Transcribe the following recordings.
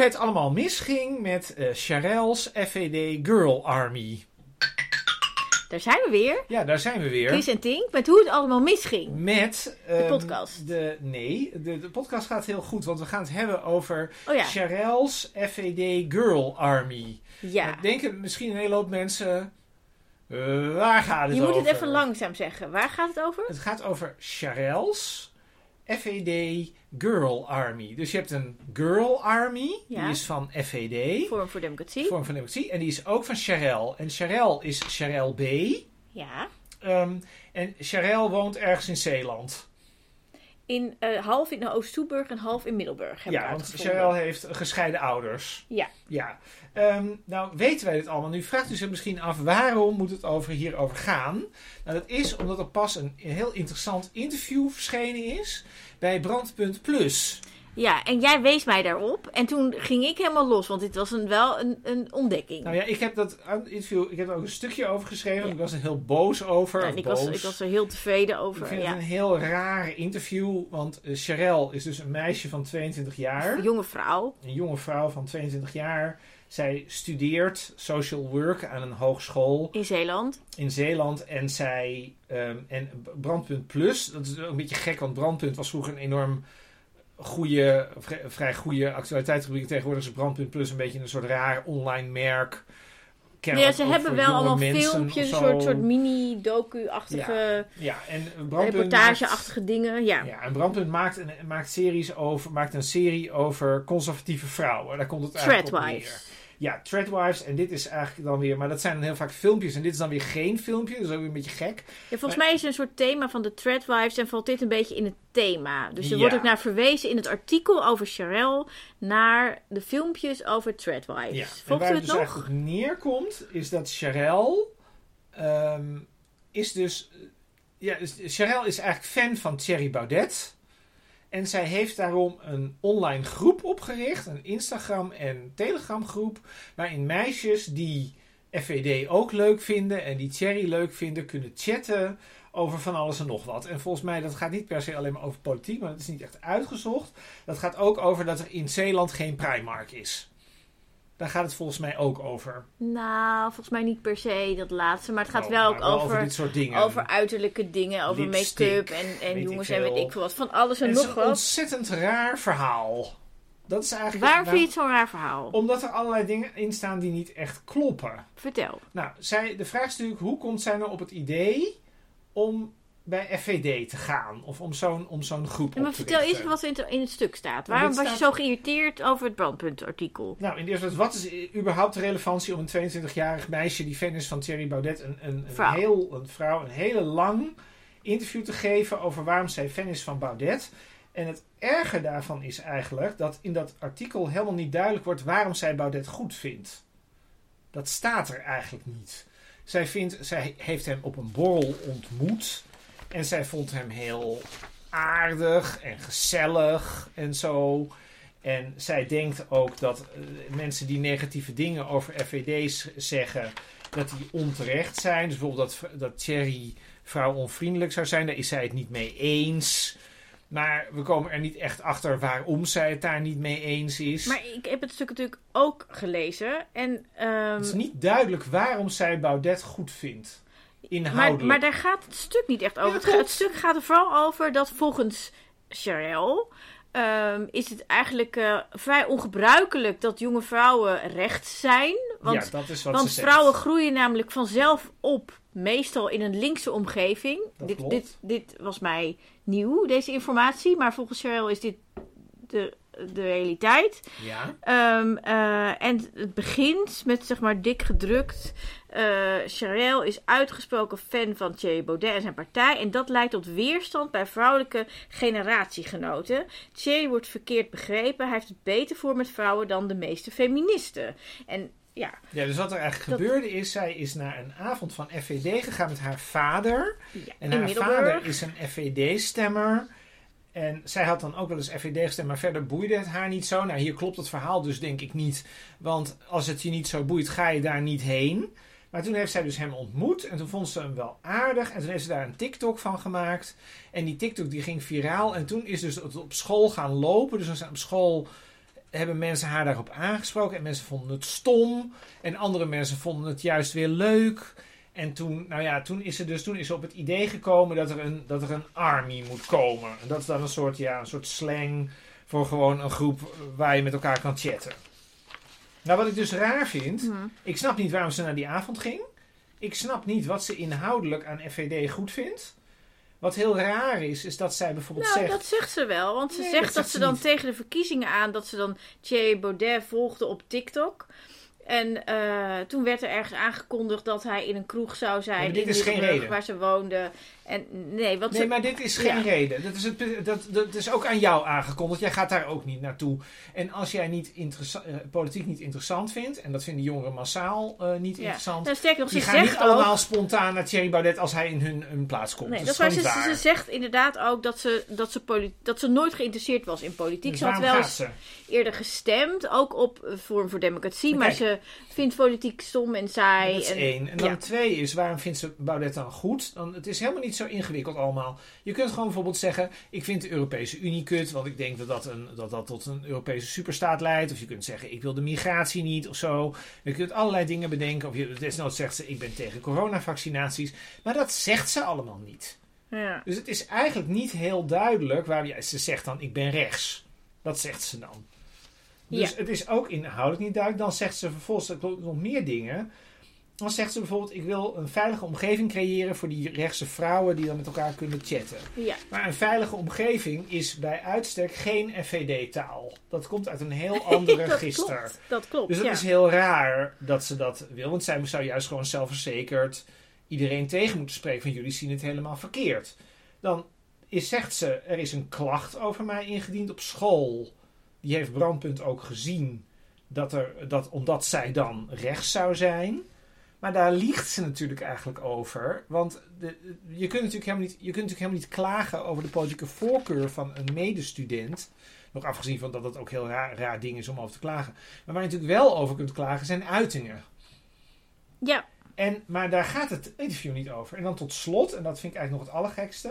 hoe het allemaal misging met uh, Charel's FVD Girl Army. Daar zijn we weer. Ja, daar zijn we weer. Chris en Tink, met hoe het allemaal misging. Met... de ehm, podcast. De, nee, de, de podcast gaat heel goed, want we gaan het hebben over Oh ja. Charel's FVD Girl Army. Ja. Denken misschien een hele hoop mensen... eh, waar gaat het Je over? moet het even langzaam zeggen. Waar gaat het over? Het gaat over Charel's FVD Girl Army. Dus je hebt een Girl Army, Ja. die is van FVD, Forum voor Democratie. Vorm van Democratie, en die is ook van Charel. En Charel is Charel B. Ja. Ehm, en Charel woont ergens in Zeeland. In, eh, half in Oost-Toeburg en half in Middelburg. Ja, want. Charel heeft gescheiden ouders. Ja. Ja. Ehm, nou, weten wij dit allemaal. Nu vraagt u zich misschien af waarom moet het over hierover gaan. Nou, dat is omdat er pas een heel interessant interview verschenen is bij Brandpunt Plus. Ja, en jij wees mij daarop. En toen ging ik helemaal los, want dit was een, wel een, een ontdekking. Nou ja, ik heb dat interview, ik heb er ook een stukje over geschreven. Ja. Ik was er heel boos over. Ja, of en ik, was, ik was er heel tevreden Ik over. vind Ja. het een heel raar interview, want uh, Charel is dus een meisje van 22 jaar. Een jonge vrouw. Een jonge vrouw van 22 jaar. Zij studeert social work aan een hogeschool In Zeeland. in Zeeland. En zij, ehm, en Brandpunt Plus, dat is ook een beetje gek, want Brandpunt was vroeger een enorm goede, vrij, goede actualiteitsrubriek. Tegenwoordig is Brandpunt Plus een beetje een soort raar online merk. Ja, ze hebben wel allemaal filmpjes, een soort, soort mini-docu-achtige, Ja, en Brandpunt reportage-achtige dingen. Ja. Ja, en Brandpunt maakt een, maakt, series over, maakt een serie over conservatieve vrouwen. Daar komt het eigenlijk op neer. Ja, Threadwives. En dit is eigenlijk dan weer... Maar dat zijn dan heel vaak filmpjes. En dit is dan weer geen filmpje. Dat is ook weer een beetje gek. Ja, volgens mij is het een soort thema van de Threadwives en valt dit een beetje in het thema. Dus er Ja. wordt ook naar verwezen in het artikel over Sharel naar de filmpjes over Threadwives. Ja. En Volgt waar u het dus nog? eigenlijk op neerkomt... is dat Charel... ehm, is dus... Ja, dus Charel is eigenlijk fan van Thierry Baudet... En zij heeft daarom een online groep opgericht, een Instagram- en Telegram groep, waarin meisjes die FVD ook leuk vinden en die Thierry leuk vinden, kunnen chatten over van alles en nog wat. En volgens mij, dat gaat niet per se alleen maar over politiek, maar dat is niet echt uitgezocht. Dat gaat ook over dat er in Zeeland geen Primark is. Daar gaat het volgens mij ook over. Nou, volgens mij niet per se dat laatste, maar het gaat Nou, wel ook maar over, dit soort dingen. over uiterlijke dingen, over make-up en, en jongens en weet ik veel wat. Van alles en, En het is nog een wat. ontzettend raar verhaal. Dat is eigenlijk... Waarom nou, vind je het zo'n raar verhaal? Omdat er allerlei dingen in staan die niet echt kloppen. Vertel. Nou, zij, de vraag is natuurlijk, hoe komt zij nou op het idee om bij FVD te gaan? Of om zo'n om zo'n groep Ja, maar op te vertel eerst richten? wat er in het, stuk staat. Nou, Waarom was je zo geïrriteerd over het brandpuntartikel? Nou, in de eerste plaats, wat is i- überhaupt de relevantie om een 22-jarig meisje die fan is van Thierry Baudet, een, een, een, Vrouw. heel, een vrouw, een hele lang interview te geven over waarom zij fan is van Baudet? En het erge daarvan is eigenlijk dat in dat artikel helemaal niet duidelijk wordt waarom zij Baudet goed vindt. Dat staat er eigenlijk niet. Zij, vindt, zij heeft hem op een borrel ontmoet. En zij vond hem heel aardig en gezellig en zo. En zij denkt ook dat eh, mensen die negatieve dingen over FVD's zeggen, dat die onterecht zijn. Dus bijvoorbeeld dat, dat Thierry vrouwonvriendelijk zou zijn, daar is zij het niet mee eens. Maar we komen er niet echt achter waarom zij het daar niet mee eens is. Maar ik heb het stuk natuurlijk ook gelezen. En, ehm, het is niet duidelijk waarom zij Baudet goed vindt. Maar, Inhoudelijk. maar daar gaat het stuk niet echt over. Ja, het, stuk gaat er vooral over dat volgens Sharel ehm, is het eigenlijk eh, vrij ongebruikelijk dat jonge vrouwen rechts zijn. Want, ja, dat is wat want ze zegt. vrouwen groeien namelijk vanzelf op, meestal in een linkse omgeving. Dit, dit, dit was mij nieuw, deze informatie. Maar volgens Sharel is dit de, de realiteit. Ja, Ehm, eh, en het begint met zeg maar dik gedrukt. Charel is uitgesproken fan van Thierry Baudet en zijn partij. En dat leidt tot weerstand bij vrouwelijke generatiegenoten. Thierry wordt verkeerd begrepen. Hij heeft het beter voor met vrouwen dan de meeste feministen. En ja, ja, dus wat er eigenlijk Dat- gebeurde is, zij is naar een avond van FVD gegaan met haar vader. ja En haar vader is een FVD-stemmer. En zij had dan ook wel eens FVD gestemd, maar verder boeide het haar niet zo. Nou, hier klopt het verhaal dus denk ik niet. Want als het je niet zo boeit, ga je daar niet heen. Maar toen heeft zij dus hem ontmoet en toen vond ze hem wel aardig. En toen heeft ze daar een TikTok van gemaakt. En die TikTok die ging viraal. En toen is dus het op school gaan lopen. Dus op school hebben mensen haar daarop aangesproken. En mensen vonden het stom. En andere mensen vonden het juist weer leuk. En toen, nou ja, toen is ze dus toen is ze op het idee gekomen dat er een, dat er een army moet komen. En dat is dan een soort, ja, een soort slang voor gewoon een groep waar je met elkaar kan chatten. Nou, wat ik dus raar vind, Hm. ik snap niet waarom ze naar die avond ging. Ik snap niet wat ze inhoudelijk aan FVD goed vindt. Wat heel raar is, is dat zij bijvoorbeeld Nou, zegt... dat zegt ze wel. Want ze Nee, zegt dat dat, zegt ze dan niet. tegen de verkiezingen aan dat ze dan Thierry Baudet volgde op TikTok. En eh, toen werd er ergens aangekondigd dat hij in een kroeg zou zijn. Maar dit in is geen reden. Waar ze woonde. En nee, wat Nee, maar dit is geen Ja. reden. Dat is, het, dat, dat is ook aan jou aangekondigd. Jij gaat daar ook niet naartoe. En als jij niet eh, politiek niet interessant vindt, en dat vinden jongeren massaal eh, niet Ja. interessant, Nou, sterker die gaan niet ook... allemaal spontaan naar Thierry Baudet als hij in hun, hun plaats komt. Nee, dat, dat is ze, waar. ze zegt inderdaad ook dat ze, dat, ze dat ze nooit geïnteresseerd was in politiek. Dus ze had wel gaat eens ze? eerder gestemd, ook op eh, Forum voor Democratie. Maar Maar, ze vindt politiek stom en saai. Dat is en, één. En dan ja. twee is, waarom vindt ze Baudet dan goed? Dan, het is helemaal niet zo ingewikkeld allemaal. Je kunt gewoon bijvoorbeeld zeggen, ik vind de Europese Unie kut, want ik denk dat dat, een, dat dat tot een Europese superstaat leidt. Of je kunt zeggen, ik wil de migratie niet of zo. Je kunt allerlei dingen bedenken. Of je, desnoods zegt ze, ik ben tegen coronavaccinaties. Maar dat zegt ze allemaal niet. Ja. Dus het is eigenlijk niet heel duidelijk waar ja, ze zegt dan, ik ben rechts. Dat zegt ze dan. Dus Ja. het is ook inhoudelijk niet duidelijk. Dan zegt ze vervolgens er nog meer dingen. Dan zegt ze bijvoorbeeld, ik wil een veilige omgeving creëren voor die rechtse vrouwen die dan met elkaar kunnen chatten. ja. Maar een veilige omgeving is bij uitstek geen FVD-taal. Dat komt uit een heel ander dat register. klopt. Dat klopt, Dus dat ja. is heel raar dat ze dat wil. Want zij zou juist gewoon zelfverzekerd iedereen tegen moeten spreken van jullie zien het helemaal verkeerd. Dan is, zegt ze, er is een klacht over mij ingediend op school. Die heeft Brandpunt ook gezien. Dat er, dat, omdat zij dan rechts zou zijn. Maar daar liegt ze natuurlijk eigenlijk over. Want de, je, kunt natuurlijk helemaal niet, je kunt natuurlijk helemaal niet klagen over de politieke voorkeur van een medestudent. Nog afgezien van dat het ook heel raar, raar ding is om over te klagen. Maar waar je natuurlijk wel over kunt klagen zijn uitingen. Ja, En, maar daar gaat het interview niet over. En dan tot slot, en dat vind ik eigenlijk nog het allergekste.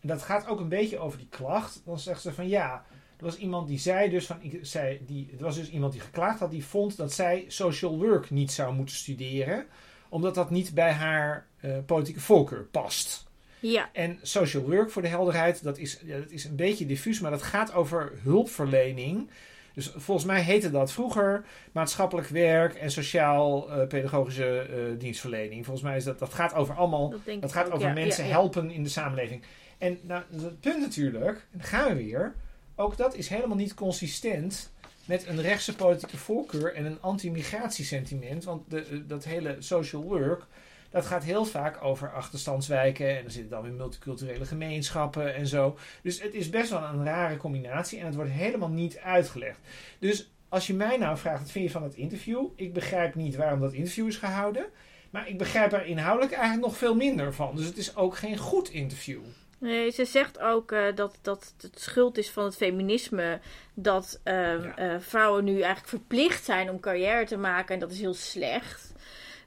En dat gaat ook een beetje over die klacht. Dan zegt ze van ja, er was iemand die zei dus van, ik, zei, die, er was dus iemand die geklaagd had, die vond dat zij social work niet zou moeten studeren. Omdat dat niet bij haar eh, politieke voorkeur past. ja. En social work, voor de helderheid, dat is, ja, dat is een beetje diffuus, maar dat gaat over hulpverlening. Dus volgens mij heette dat vroeger maatschappelijk werk en sociaal-pedagogische eh, dienstverlening. Volgens mij is dat, dat gaat over allemaal, Dat, dat gaat ook, over ja, mensen ja, helpen in de samenleving. En nou, het punt natuurlijk, en daar gaan we weer, ook dat is helemaal niet consistent met een rechtse politieke voorkeur en een anti-migratiesentiment. Want de, eh, dat hele social work, dat gaat heel vaak over achterstandswijken. En er zitten dan weer multiculturele gemeenschappen en zo. Dus het is best wel een rare combinatie en het wordt helemaal niet uitgelegd. Dus als je mij nou vraagt, wat vind je van het interview? Ik begrijp niet waarom dat interview is gehouden. Maar ik begrijp er inhoudelijk eigenlijk nog veel minder van. Dus het is ook geen goed interview. Nee, ze zegt ook eh, dat, dat het schuld is van het feminisme dat ehm, Ja. eh, vrouwen nu eigenlijk verplicht zijn om carrière te maken en dat is heel slecht.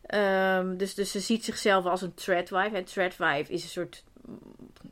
Ehm, dus, dus ze ziet zichzelf als een threadwife. En threadwife is een soort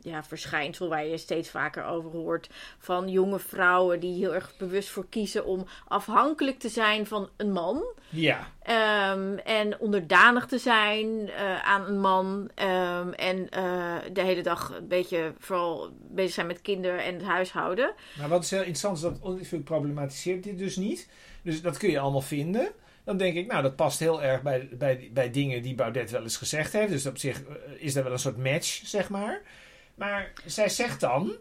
ja, verschijnsel waar je steeds vaker over hoort van jonge vrouwen die heel erg bewust voor kiezen om afhankelijk te zijn van een man. Ja, Ehm, en onderdanig te zijn eh, aan een man. ehm, en eh, de hele dag een beetje vooral bezig zijn met kinderen en het huishouden. maar wat is heel interessant is dat het interview problematiseert dit dus niet. Dus dat kun je allemaal vinden. Dan denk ik, nou, dat past heel erg bij, bij, bij dingen die Baudet wel eens gezegd heeft. Dus op zich eh, is er wel een soort match, zeg maar. Maar zij zegt dan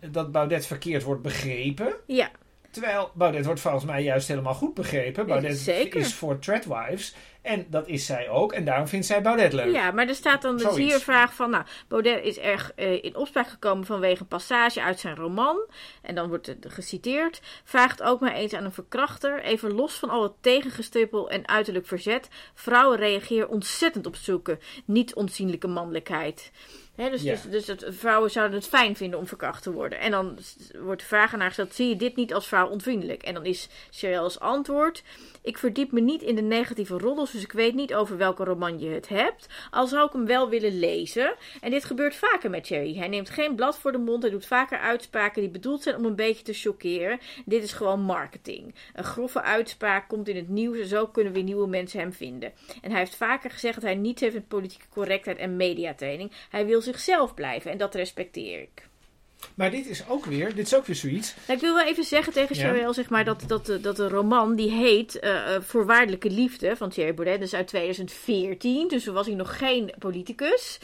dat Baudet verkeerd wordt begrepen. Ja, Terwijl Baudet wordt volgens mij juist helemaal goed begrepen. Baudet Zeker. is voor Treadwives. En dat is zij ook. En daarom vindt zij Baudet leuk. ja, maar er staat dan de Zoiets. ziervraag van... Nou, Baudet is erg eh, in opspraak gekomen vanwege een passage uit zijn roman. En dan wordt het geciteerd. Vraagt ook maar eens aan een verkrachter. Even los van al het tegengestrippel en uiterlijk verzet. Vrouwen reageren ontzettend op zulke niet onzienlijke mannelijkheid. Dus, Ja. dus, dus vrouwen zouden het fijn vinden om verkracht te worden. En dan wordt de vraag aan haar gesteld: zie je dit niet als vrouw onvriendelijk? En dan is Cheryl's antwoord: Ik verdiep me niet in de negatieve roddels dus ik weet niet over welke roman je het hebt. Al zou ik hem wel willen lezen. En dit gebeurt vaker met Cherry. Hij neemt geen blad voor de mond. Hij doet vaker uitspraken die bedoeld zijn om een beetje te choqueren. Dit is gewoon marketing. Een grove uitspraak komt in het nieuws en zo kunnen weer nieuwe mensen hem vinden. En hij heeft vaker gezegd dat hij niets heeft met politieke correctheid en mediatraining. Hij wil zichzelf blijven en dat respecteer ik. Maar dit is ook weer, dit is ook weer zoiets. Nou, ik wil wel even zeggen tegen Ja. Cheryl, zeg maar, dat, dat, de- dat de roman die heet eh, eh, Voorwaardelijke Liefde van Thierry Baudet. Dat is uit 2014, dus toen was hij nog geen politicus.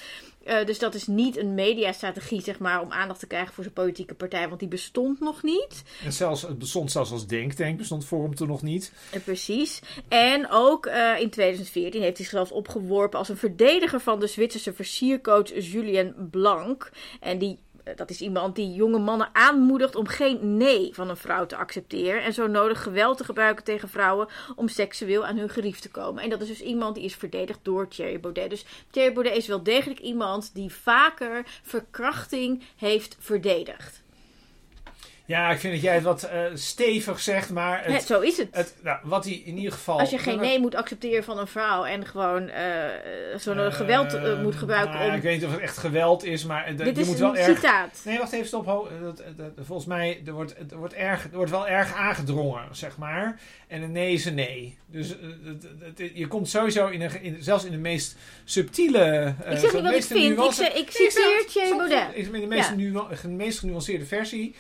Eh, dus dat is niet een mediastrategie, zeg maar, om aandacht te krijgen voor zijn politieke partij, want die bestond nog niet. En zelfs, het bestond zelfs als Denktank, bestond Forum toen nog niet. Eh, precies. En ook eh, in 2014 heeft hij zichzelf opgeworpen als een verdediger van de Zwitserse versiercoach Julien Blanc. En die, eh, dat is iemand die jonge mannen aanmoedigt om geen nee van een vrouw te accepteren. En zo nodig geweld te gebruiken tegen vrouwen om seksueel aan hun gerief te komen. En dat is dus iemand die is verdedigd door Thierry Baudet. Dus Thierry Baudet is wel degelijk iemand die vaker verkrachting heeft verdedigd. Ja, ik vind dat jij het wat eh, stevig zegt, maar het, zo is het. het, nou, wat hij in ieder geval... Als je geen nee moet accepteren van een vrouw en gewoon eh zo nodig geweld eh, moet gebruiken nou, om. Ik weet niet of het echt geweld is, maar eh, Dit je is moet een wel erg... citaat. Nee, wacht even, stop. Dat, dat, volgens mij er wordt, er, wordt erg, er wordt wel erg aangedrongen, zeg maar. En een nee is een nee. Dus eh, het- het- het- je komt sowieso, in een, in, zelfs in de meest subtiele... eh, Ik zeg niet wat ik vind, ik, nuance- ik Nee, citeer Thierry Baudet. In de meest, Ja. nu, de meest genuanceerde versie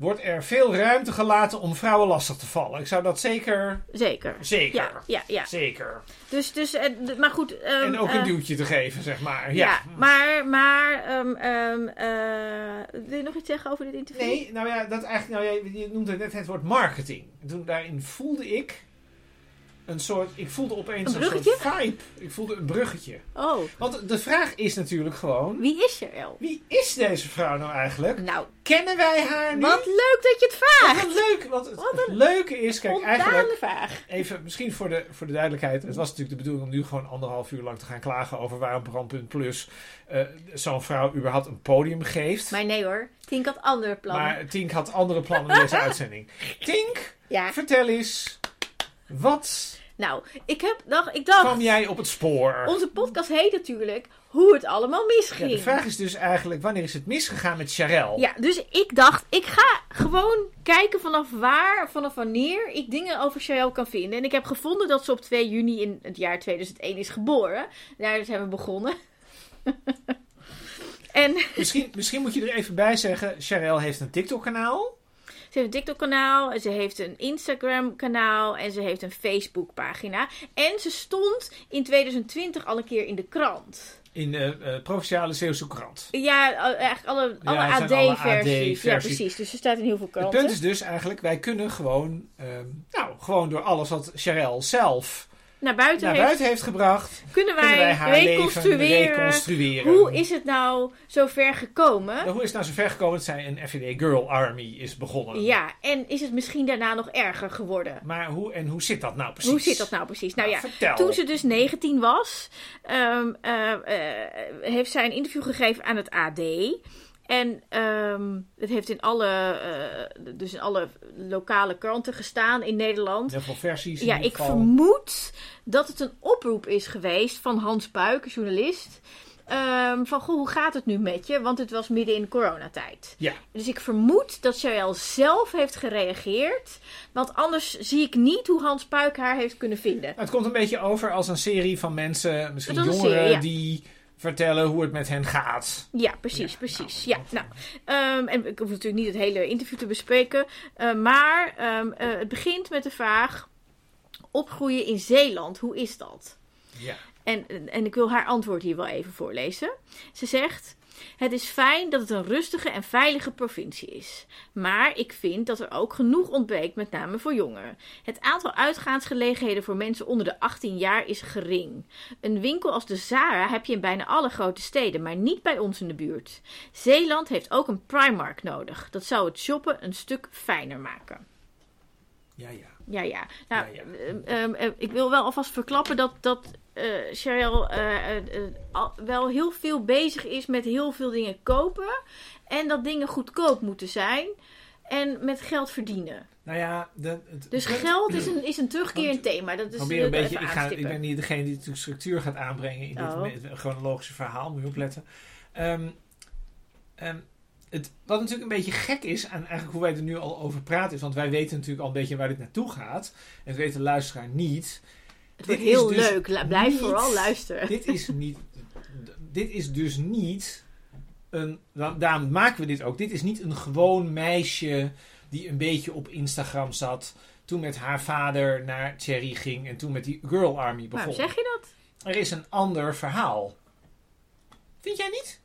wordt er veel ruimte gelaten om vrouwen lastig te vallen. Ik zou dat zeker... Zeker. Zeker. Ja, ja, ja. Zeker. Dus, dus eh, maar goed. ehm, en ook eh, een duwtje te geven, zeg maar. Ja. Ja, maar, maar, eh, wil je nog iets zeggen over dit interview? Nee, nou ja, dat eigenlijk, nou, ja, je noemde net het woord marketing. En toen daarin voelde ik een soort, ik voelde opeens Een een, soort vibe. Ik voelde een bruggetje. Oh, Want de vraag is natuurlijk gewoon, wie is Cheryl? wie is deze vrouw nou eigenlijk? Nou, Kennen wij haar nu? wat leuk dat je het vraagt. Wat leuk, want het, Wat een leuke is, kijk, eigenlijk, vraag. even misschien voor de, voor de duidelijkheid. Het was natuurlijk de bedoeling om nu gewoon anderhalf uur lang te gaan klagen over waarom Brandpunt Plus eh, zo'n vrouw überhaupt een podium geeft. Maar nee hoor, Tink had andere plannen. Maar Tink had andere plannen in deze uitzending. Tink, ja, vertel eens, wat nou, ik, heb, dacht, ik dacht, kwam jij op het spoor? onze podcast heet natuurlijk Hoe het allemaal Ja, misging. de vraag is dus eigenlijk, wanneer is het misgegaan met Charel? Ja, dus ik dacht, ik ga gewoon kijken vanaf waar, vanaf wanneer ik dingen over Cheryl kan vinden. En ik heb gevonden dat ze op 2 juni in het jaar 2001 is geboren. Daar zijn we begonnen. en Misschien, misschien moet je er even bij zeggen, Charel heeft een TikTok-kanaal. Ze heeft een TikTok-kanaal, ze heeft een Instagram-kanaal en ze heeft een Facebook-pagina. En ze stond in 2020 al een keer in de krant. In de eh, Provinciale Zeeuwse Krant. Ja, eh, eigenlijk alle, alle Ja, het AD-versies. ja, precies. Dus ze staat in heel veel Het kranten. punt is dus eigenlijk, wij kunnen gewoon, ehm, nou, gewoon door alles wat Charel zelf Naar buiten naar heeft buiten heeft gebracht, Kunnen wij, kunnen wij haar leven reconstrueren, reconstrueren. hoe is het nou zo ver gekomen? Nou, hoe is het nou zo ver gekomen dat zij een FVD Girl Army is begonnen? Ja, en is het misschien daarna nog erger geworden? Maar hoe, en hoe zit dat nou precies? Hoe zit dat nou precies? Nou ja, vertel. toen ze dus 19 was, ehm, eh, eh, heeft zij een interview gegeven aan het AD. En ehm, het heeft in alle, eh, dus in alle lokale kranten gestaan in Nederland. Heel veel versies Ja, ik geval. vermoed dat het een oproep is geweest van Hans Puik, een journalist. Ehm, van, goh, hoe gaat het nu met je? Want het was midden in coronatijd. Ja. Dus ik vermoed dat Cheryl zelf heeft gereageerd. Want anders zie ik niet hoe Hans Puik haar heeft kunnen vinden. Het komt een beetje over als een serie van mensen, misschien jongeren, serie, ja. die vertellen hoe het met hen gaat. Ja, precies, Ja, precies. nou, ja, nou. Ehm, en ik hoef natuurlijk niet het hele interview te bespreken. eh, maar ehm, eh, het begint met de vraag: opgroeien in Zeeland, hoe is dat? Ja. En, en ik wil haar antwoord hier wel even voorlezen. Ze zegt: Het is fijn dat het een rustige en veilige provincie is. Maar ik vind dat er ook genoeg ontbreekt, met name voor jongeren. Het aantal uitgaansgelegenheden voor mensen onder de 18 jaar is gering. Een winkel als de Zara heb je in bijna alle grote steden, maar niet bij ons in de buurt. Zeeland heeft ook een Primark nodig. Dat zou het shoppen een stuk fijner maken. Ja, ja. Ja, ja. Nou, Ja, ja. ehm, ehm, eh, ik wil wel alvast verklappen dat, dat eh Cheryl eh, eh, wel heel veel bezig is met heel veel dingen kopen. En dat dingen goedkoop moeten zijn. En met geld verdienen. Nou ja, de, het Dus geld is een, is een terugkerend thema. Dat is probeer een beetje. Ik, ga, ik ben niet degene die de structuur gaat aanbrengen in Oh. dit chronologische verhaal. Moet je opletten. Ehm, ehm, het, wat natuurlijk een beetje gek is aan eigenlijk hoe wij er nu al over praten, is, want wij weten natuurlijk al een beetje waar dit naartoe gaat. En dat weet de luisteraar niet. Het wordt heel dus leuk. Blijf niet- vooral luisteren. Dit is niet. Dit is dus niet een. da- Daarom maken we dit ook. Dit is niet een gewoon meisje die een beetje op Instagram zat. Toen met haar vader naar Cherry ging en toen met die Girl Army begon. Waarom zeg je dat? Er is een ander verhaal. Vind jij niet?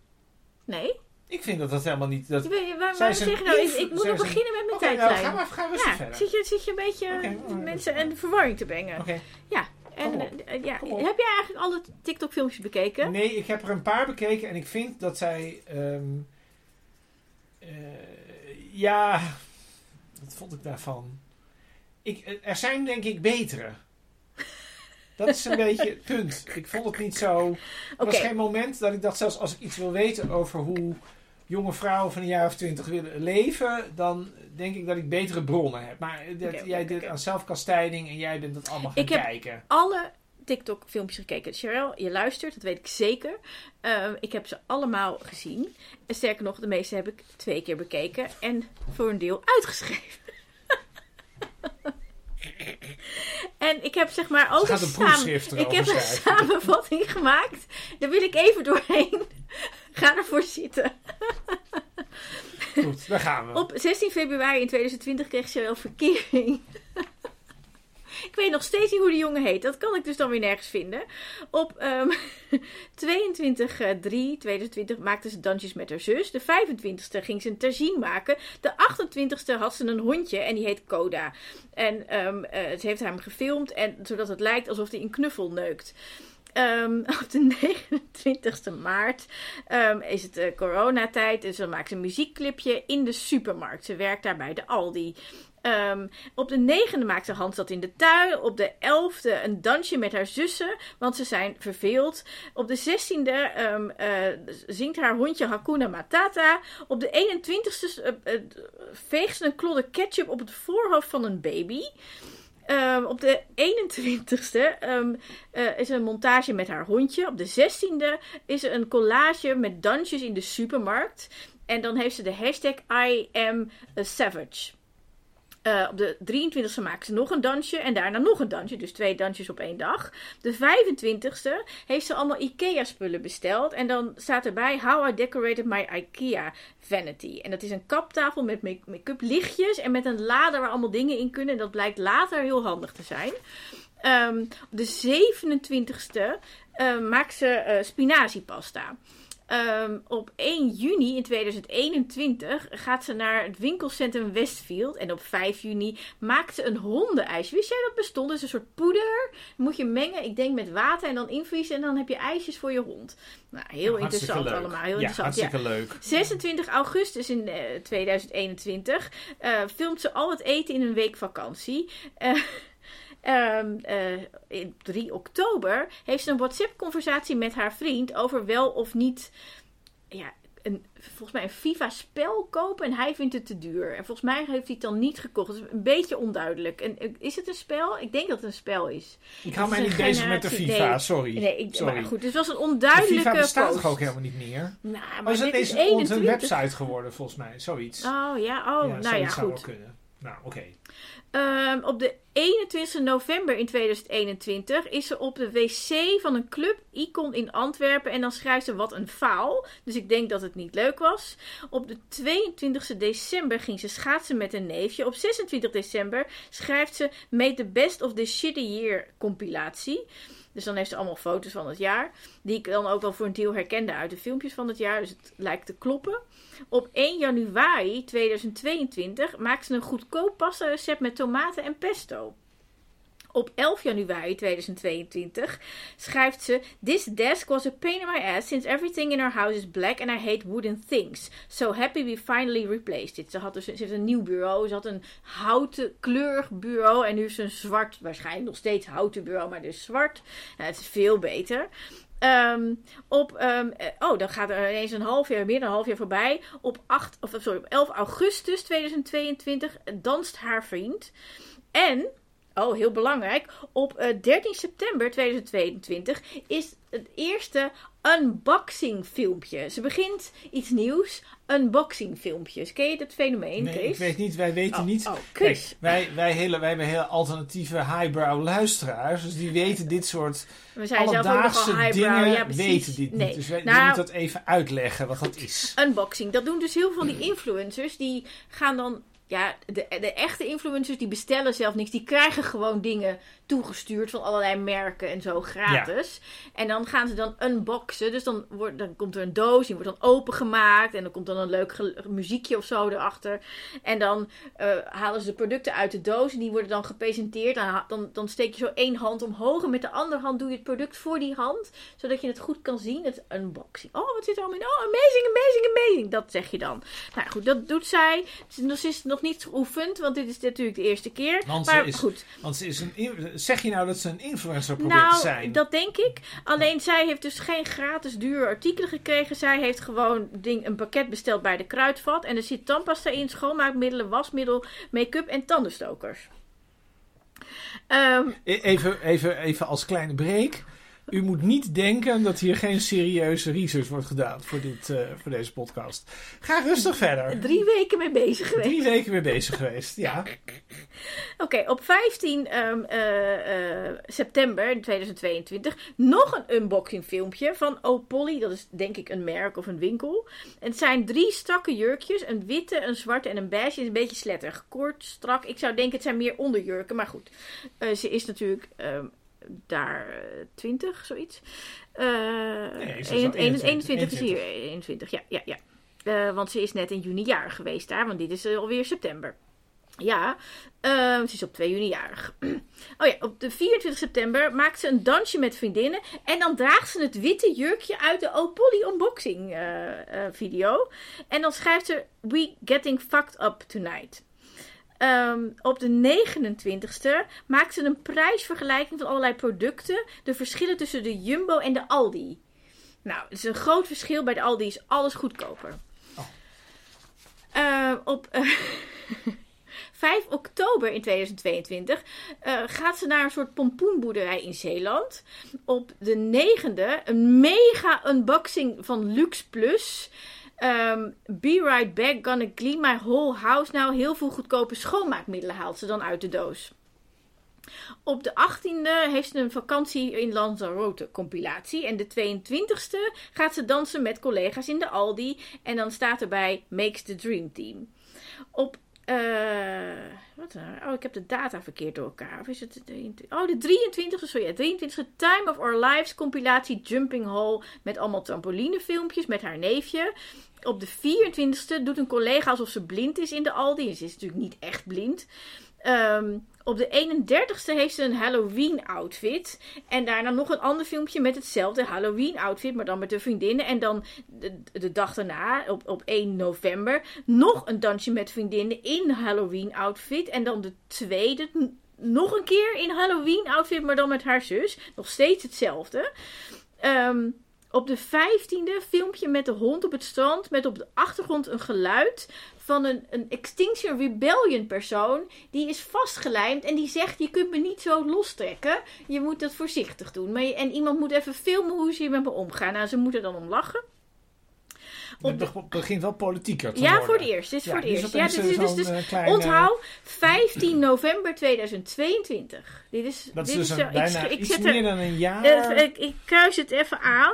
Nee? Ik vind dat dat helemaal niet. Dat... Waar- waarom zeg je nou? Ik, moet nog beginnen met mijn nou, tijdlijn. ga maar, ga rustig ja, verder. zit je, zit je een beetje oh, mensen en de verwarring te brengen. Oké. En, eh, ja, heb jij eigenlijk alle TikTok-filmpjes bekeken? Nee, ik heb er een paar bekeken en ik vind dat zij. ehm, eh, ja, wat vond ik daarvan? Ik, eh, er zijn denk ik betere. Dat is een beetje het punt. Ik vond het niet zo. Er was geen moment dat ik dacht, zelfs als ik iets wil weten over hoe jonge vrouwen van een jaar of twintig willen leven, dan denk ik dat ik betere bronnen heb. Maar dat, jij oké. aan zelfkastijding en jij bent dat allemaal gaan Ik heb- alle TikTok-filmpjes gekeken. Cheryl, je luistert, dat weet ik zeker. Ehm, ik heb ze allemaal gezien. En sterker nog, de meeste heb ik twee keer bekeken. En voor een deel uitgeschreven. en ik heb zeg maar ook een samen- Ik heb een samenvatting gemaakt. Daar wil ik even doorheen. Ga ervoor zitten. Goed, daar gaan we. Op 16 februari in 2020 kreeg ze wel verkering. ik weet nog steeds niet hoe die jongen heet. Dat kan ik dus dan weer nergens vinden. Op ehm 22 eh, 3 2020 maakte ze dansjes met haar zus. De 25ste ging ze een terzien maken. De 28ste had ze een hondje en die heet Coda. En ehm, eh, ze heeft hem gefilmd en, zodat het lijkt alsof hij een knuffel neukt. Ehm, op de 29e maart ehm, is het eh, coronatijd. Dus dan maakt ze een muziekclipje in de supermarkt. Ze werkt daar bij de Aldi. Ehm, op de 9e maakt ze Hans in de tuin. Op de 11e een dansje met haar zussen, want ze zijn verveeld. Op de 16e ehm, eh, zingt haar hondje Hakuna Matata. Op de 21e eh, eh, veegt ze een klodder ketchup op het voorhoofd van een baby. Ehm, op de 21ste ehm, eh, is een montage met haar hondje. Op de 16e is een collage met dansjes in de supermarkt. En dan heeft ze de hashtag I am savage. Eh, op de 23e maakt ze nog een dansje en daarna nog een dansje. Dus twee dansjes op één dag. De 25e heeft ze allemaal IKEA-spullen besteld. En dan staat erbij How I Decorated My IKEA Vanity. En dat is een kaptafel met make- make-up lichtjes en met een lader waar allemaal dingen in kunnen. En dat blijkt later heel handig te zijn. Ehm, op de 27e eh, maakt ze eh spinaziepasta. Ehm, op 1 juni in 2021 gaat ze naar het winkelcentrum Westfield. En op 5 juni maakt ze een hondenijsje. Wist jij dat bestond? Is een soort poeder. Dat moet je mengen, ik denk met water en dan invriezen. En dan heb je ijsjes voor je hond. Nou, heel Hartstikke interessant leuk. allemaal. Heel ja, interessant. Ja. hartstikke leuk. 26 augustus in eh, 2021 eh, filmt ze al het eten in een week vakantie. Eh, ehm, eh, in 3 oktober heeft ze een WhatsApp-conversatie met haar vriend over wel of niet. Ja, een, volgens mij een FIFA-spel kopen en hij vindt het te duur. En volgens mij heeft hij het dan niet gekocht. Dat is een beetje onduidelijk. En, eh, is het een spel? Ik denk dat het een spel is. Ik hou mij niet een bezig met de FIFA, nee. sorry. Nee, ik, sorry. maar goed, dus het was een de onduidelijke FIFA bestaat toch ook helemaal niet meer? Nou, Maar het dit is is onze 21. website geworden, volgens mij. Zoiets. Oh ja, oh, nou ja, zoiets zou goed. wel kunnen. Nou, oké. Ehm, op de 21 november in 2021 is ze op de wc van een club Icon in Antwerpen. En dan schrijft ze wat een faal. Dus ik denk dat het niet leuk was. Op de 22 december ging ze schaatsen met een neefje. Op 26 december schrijft ze Made the Best of the Shitty Year compilatie. Dus dan heeft ze allemaal foto's van het jaar. Die ik dan ook wel voor een deel herkende uit de filmpjes van het jaar. Dus het lijkt te kloppen. Op 1 januari 2022 maakt ze een goedkoop pasta recept met tomaten en pesto. Op 11 januari 2022 schrijft ze: This desk was a pain in my ass since everything in our house is black and I hate wooden things. So happy we finally replaced it. Ze had dus ze heeft een nieuw bureau. Ze had een houten kleurig bureau en nu is een zwart, waarschijnlijk nog steeds houten bureau, maar dus zwart. Het is veel beter. Ehm, op, ehm, eh, oh, dan gaat er ineens een half jaar, meer dan een half jaar voorbij. Op, 8, of, sorry, op 11 augustus 2022 danst haar vriend. En, oh, heel belangrijk, op eh, 13 september 2022 is het eerste unboxing filmpje. Ze begint iets nieuws, unboxing filmpjes. Ken je dat fenomeen, Nee, Chris? ik weet niet, wij weten Oh, niet. oh, Kijk, wij, wij, hele, wij hebben hele alternatieve highbrow luisteraars. Dus die weten dit soort We zijn zelf alledaagse highbrow. dingen, Ja, precies. weten dit Nee. niet. Dus wij, Nou, moeten dat even uitleggen wat dat is. unboxing. Dat doen dus heel veel van die influencers. Die gaan dan. Ja, de, de echte influencers die bestellen zelf niks. Die krijgen gewoon dingen toegestuurd van allerlei merken en zo gratis. En dan gaan ze dan unboxen. Dus dan, wordt, dan komt er een doos, die wordt dan opengemaakt. En dan komt dan een leuk muziekje of zo erachter. En dan eh, halen ze de producten uit de doos. En die worden dan gepresenteerd. Dan, dan, dan steek je zo één hand omhoog. En met de andere hand doe je het product voor die hand. Zodat je het goed kan zien. Het unboxing. Oh, wat zit er allemaal in? Oh, amazing, amazing, amazing. Dat zeg je dan. Nou goed, dat doet zij. Het is nog- Ze is nog niet geoefend. Want dit is natuurlijk de eerste keer. Maar is- goed. Want ze is een, zeg je nou dat ze een influencer probeert te Nou, zijn? dat denk ik. Alleen zij heeft dus geen gratis dure artikelen gekregen. Zij heeft gewoon ding, een pakket besteld bij de kruidvat. En er zit tandpasta in, schoonmaakmiddelen, wasmiddel, make-up en tandenstokers. Ehm, E- Even, even, even als kleine break. U moet niet denken dat hier geen serieuze research wordt gedaan voor, dit, eh, voor deze podcast. Ga rustig verder. drie weken mee bezig geweest. Drie weken mee bezig geweest, ja. Oké, op 15 ehm, eh, eh, september 2022 nog een unboxing filmpje van Opolly. Dat is denk ik een merk of een winkel. En het zijn drie strakke jurkjes. Een witte, een zwarte en een beige. Het is een beetje sletterig. Kort, strak. Ik zou denken het zijn meer onderjurken. Maar goed, ze is natuurlijk ehm, daar eh, 20, zoiets. Eh Nee, is al 21, 21, 21 is hier. 21, ja, ja, ja. Eh, want ze is net in juni jarig geweest daar. Want dit is eh, alweer september. Ja, ehm, ze is op 2 juni jarig. Oh ja, op de 24 september maakt ze een dansje met vriendinnen. En dan draagt ze het witte jurkje uit de Opolly unboxing eh, eh, video. En dan schrijft ze: We getting fucked up tonight. Ehm, op de 29ste maakt ze een prijsvergelijking van allerlei producten. De verschillen tussen de Jumbo en de Aldi. Nou, het is een groot verschil. Bij de Aldi is alles goedkoper. Oh. Ehm, op eh, 5 oktober in 2022 eh, gaat ze naar een soort pompoenboerderij in Zeeland. Op de 9e een mega unboxing van Lux Plus. Ehm, be right back, gonna clean my whole house. Nou, heel veel goedkope schoonmaakmiddelen haalt ze dan uit de doos. Op de 18e heeft ze een vakantie in Lanzarote compilatie. En de 22e gaat ze dansen met collega's in de Aldi. En dan staat erbij Makes the Dream Team. Op. eh, wat nou? Oh, ik heb de data verkeerd door elkaar. Of is het de 23? Oh, de 23e, sorry. ja, 23e Time of Our Lives compilatie Jumping Hole. Met allemaal trampolinefilmpjes met haar neefje. Op de 24e doet een collega alsof ze blind is in de Aldi. En ze is natuurlijk niet echt blind. Ehm, op de 31ste heeft ze een Halloween outfit. En daarna nog een ander filmpje met hetzelfde Halloween outfit. Maar dan met de vriendinnen. En dan de, dag daarna, op, op 1 november, nog een dansje met vriendinnen in Halloween outfit. En dan de tweede nog een keer in Halloween outfit. Maar dan met haar zus. Nog steeds hetzelfde. Ehm, op de 15e filmpje met de hond op het strand. Met op de achtergrond een geluid van een, een Extinction Rebellion persoon. Die is vastgelijmd en die zegt: Je kunt me niet zo lostrekken. Je moet dat voorzichtig doen. Maar je- en iemand moet even filmen hoe ze hier met me omgaan. Nou, ze moeten dan om lachen. Het beg- begint wel politieker te Ja, worden. voor het eerst. Dit is Ja, voor het is eerst. Ja, dit is eh, dus, zo'n, dus eh, onthoud 15 november 2022. Dit is, Dat is dit dus is een, zo- bijna ik, ik iets zet meer er, dan een jaar. eh, ik, ik kruis het even aan.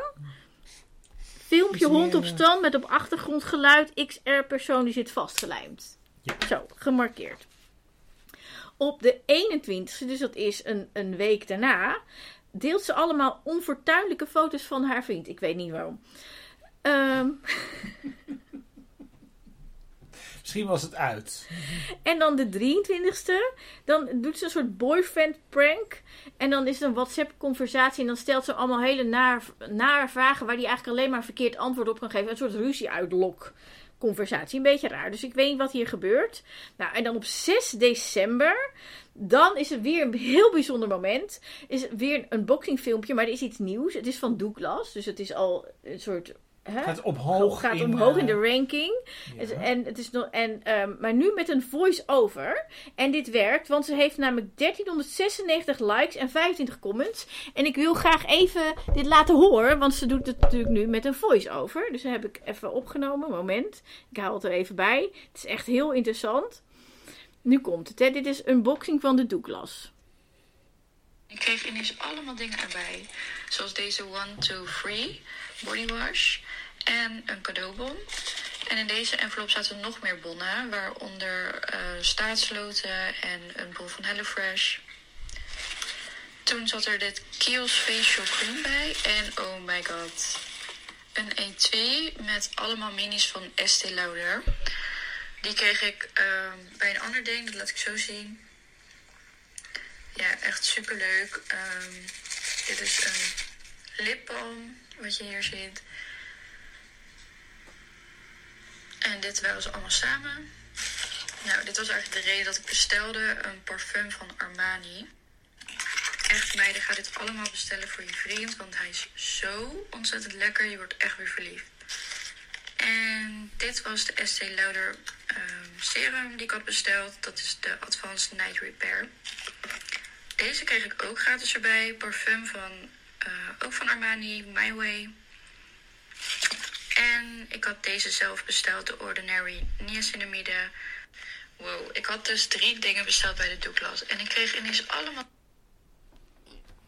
Filmpje hond op eh, strand met op achtergrond geluid XR persoon die zit vastgelijmd. Ja. Zo, gemarkeerd. Op de 21ste, dus dat is een, een week daarna, deelt ze allemaal onfortuinlijke foto's van haar vriend. Ik weet niet waarom. Ehm, Misschien was het uit. en dan de 23ste, dan doet ze een soort boyfriend prank. En dan is het een WhatsApp conversatie en dan stelt ze allemaal hele nare vragen waar hij eigenlijk alleen maar verkeerd antwoord op kan geven. Een soort ruzie uitlok conversatie. Een beetje raar. Dus ik weet niet wat hier gebeurt. Nou, en dan op 6 december. Dan is er weer een heel bijzonder moment. Is weer een unboxing filmpje, maar er is iets nieuws. Het is van Douglas. Dus het is al een soort Hè? Gaat omhoog. gaat in, omhoog in eh, de ranking. ja. Het- En het is nog, en, ehm, maar nu met een voice-over. En dit werkt, want ze heeft namelijk 1396 likes en 25 comments. En ik wil graag even dit laten horen, want ze doet het natuurlijk nu met een voice-over. Dus dat heb ik even opgenomen. Moment. Ik haal het er even bij. Het is echt heel interessant. Nu komt het, hè. Dit is unboxing van de Douglas. Ik kreeg ineens allemaal dingen erbij. Zoals deze One, Two, Free body wash. En een cadeaubon. En in deze envelop zaten nog meer bonnen. Waaronder eh staatsloten en een bon van HelloFresh. Toen zat er dit Kiehl's Facial Cream bij. En oh my god. Een etui met allemaal minis van Estee Lauder. Die kreeg ik eh, bij een ander ding. Dat laat ik zo zien. Ja, echt super leuk. dit is een lipbalm, wat je hier ziet. En dit waren ze allemaal samen. Nou, dit was eigenlijk de reden dat ik bestelde. Een parfum van Armani. Echt meiden, ga dit allemaal bestellen voor je vriend. Want hij is zo ontzettend lekker. Je wordt echt weer verliefd. En dit was de Estee Lauder ehm, serum die ik had besteld. Dat is de Advanced Night Repair. Deze kreeg ik ook gratis erbij. Parfum van, eh, ook van Armani, My Way. En ik had deze zelf besteld, de Ordinary Niacinamide. Wow, ik had dus drie dingen besteld bij de Douglas. En ik kreeg ineens allemaal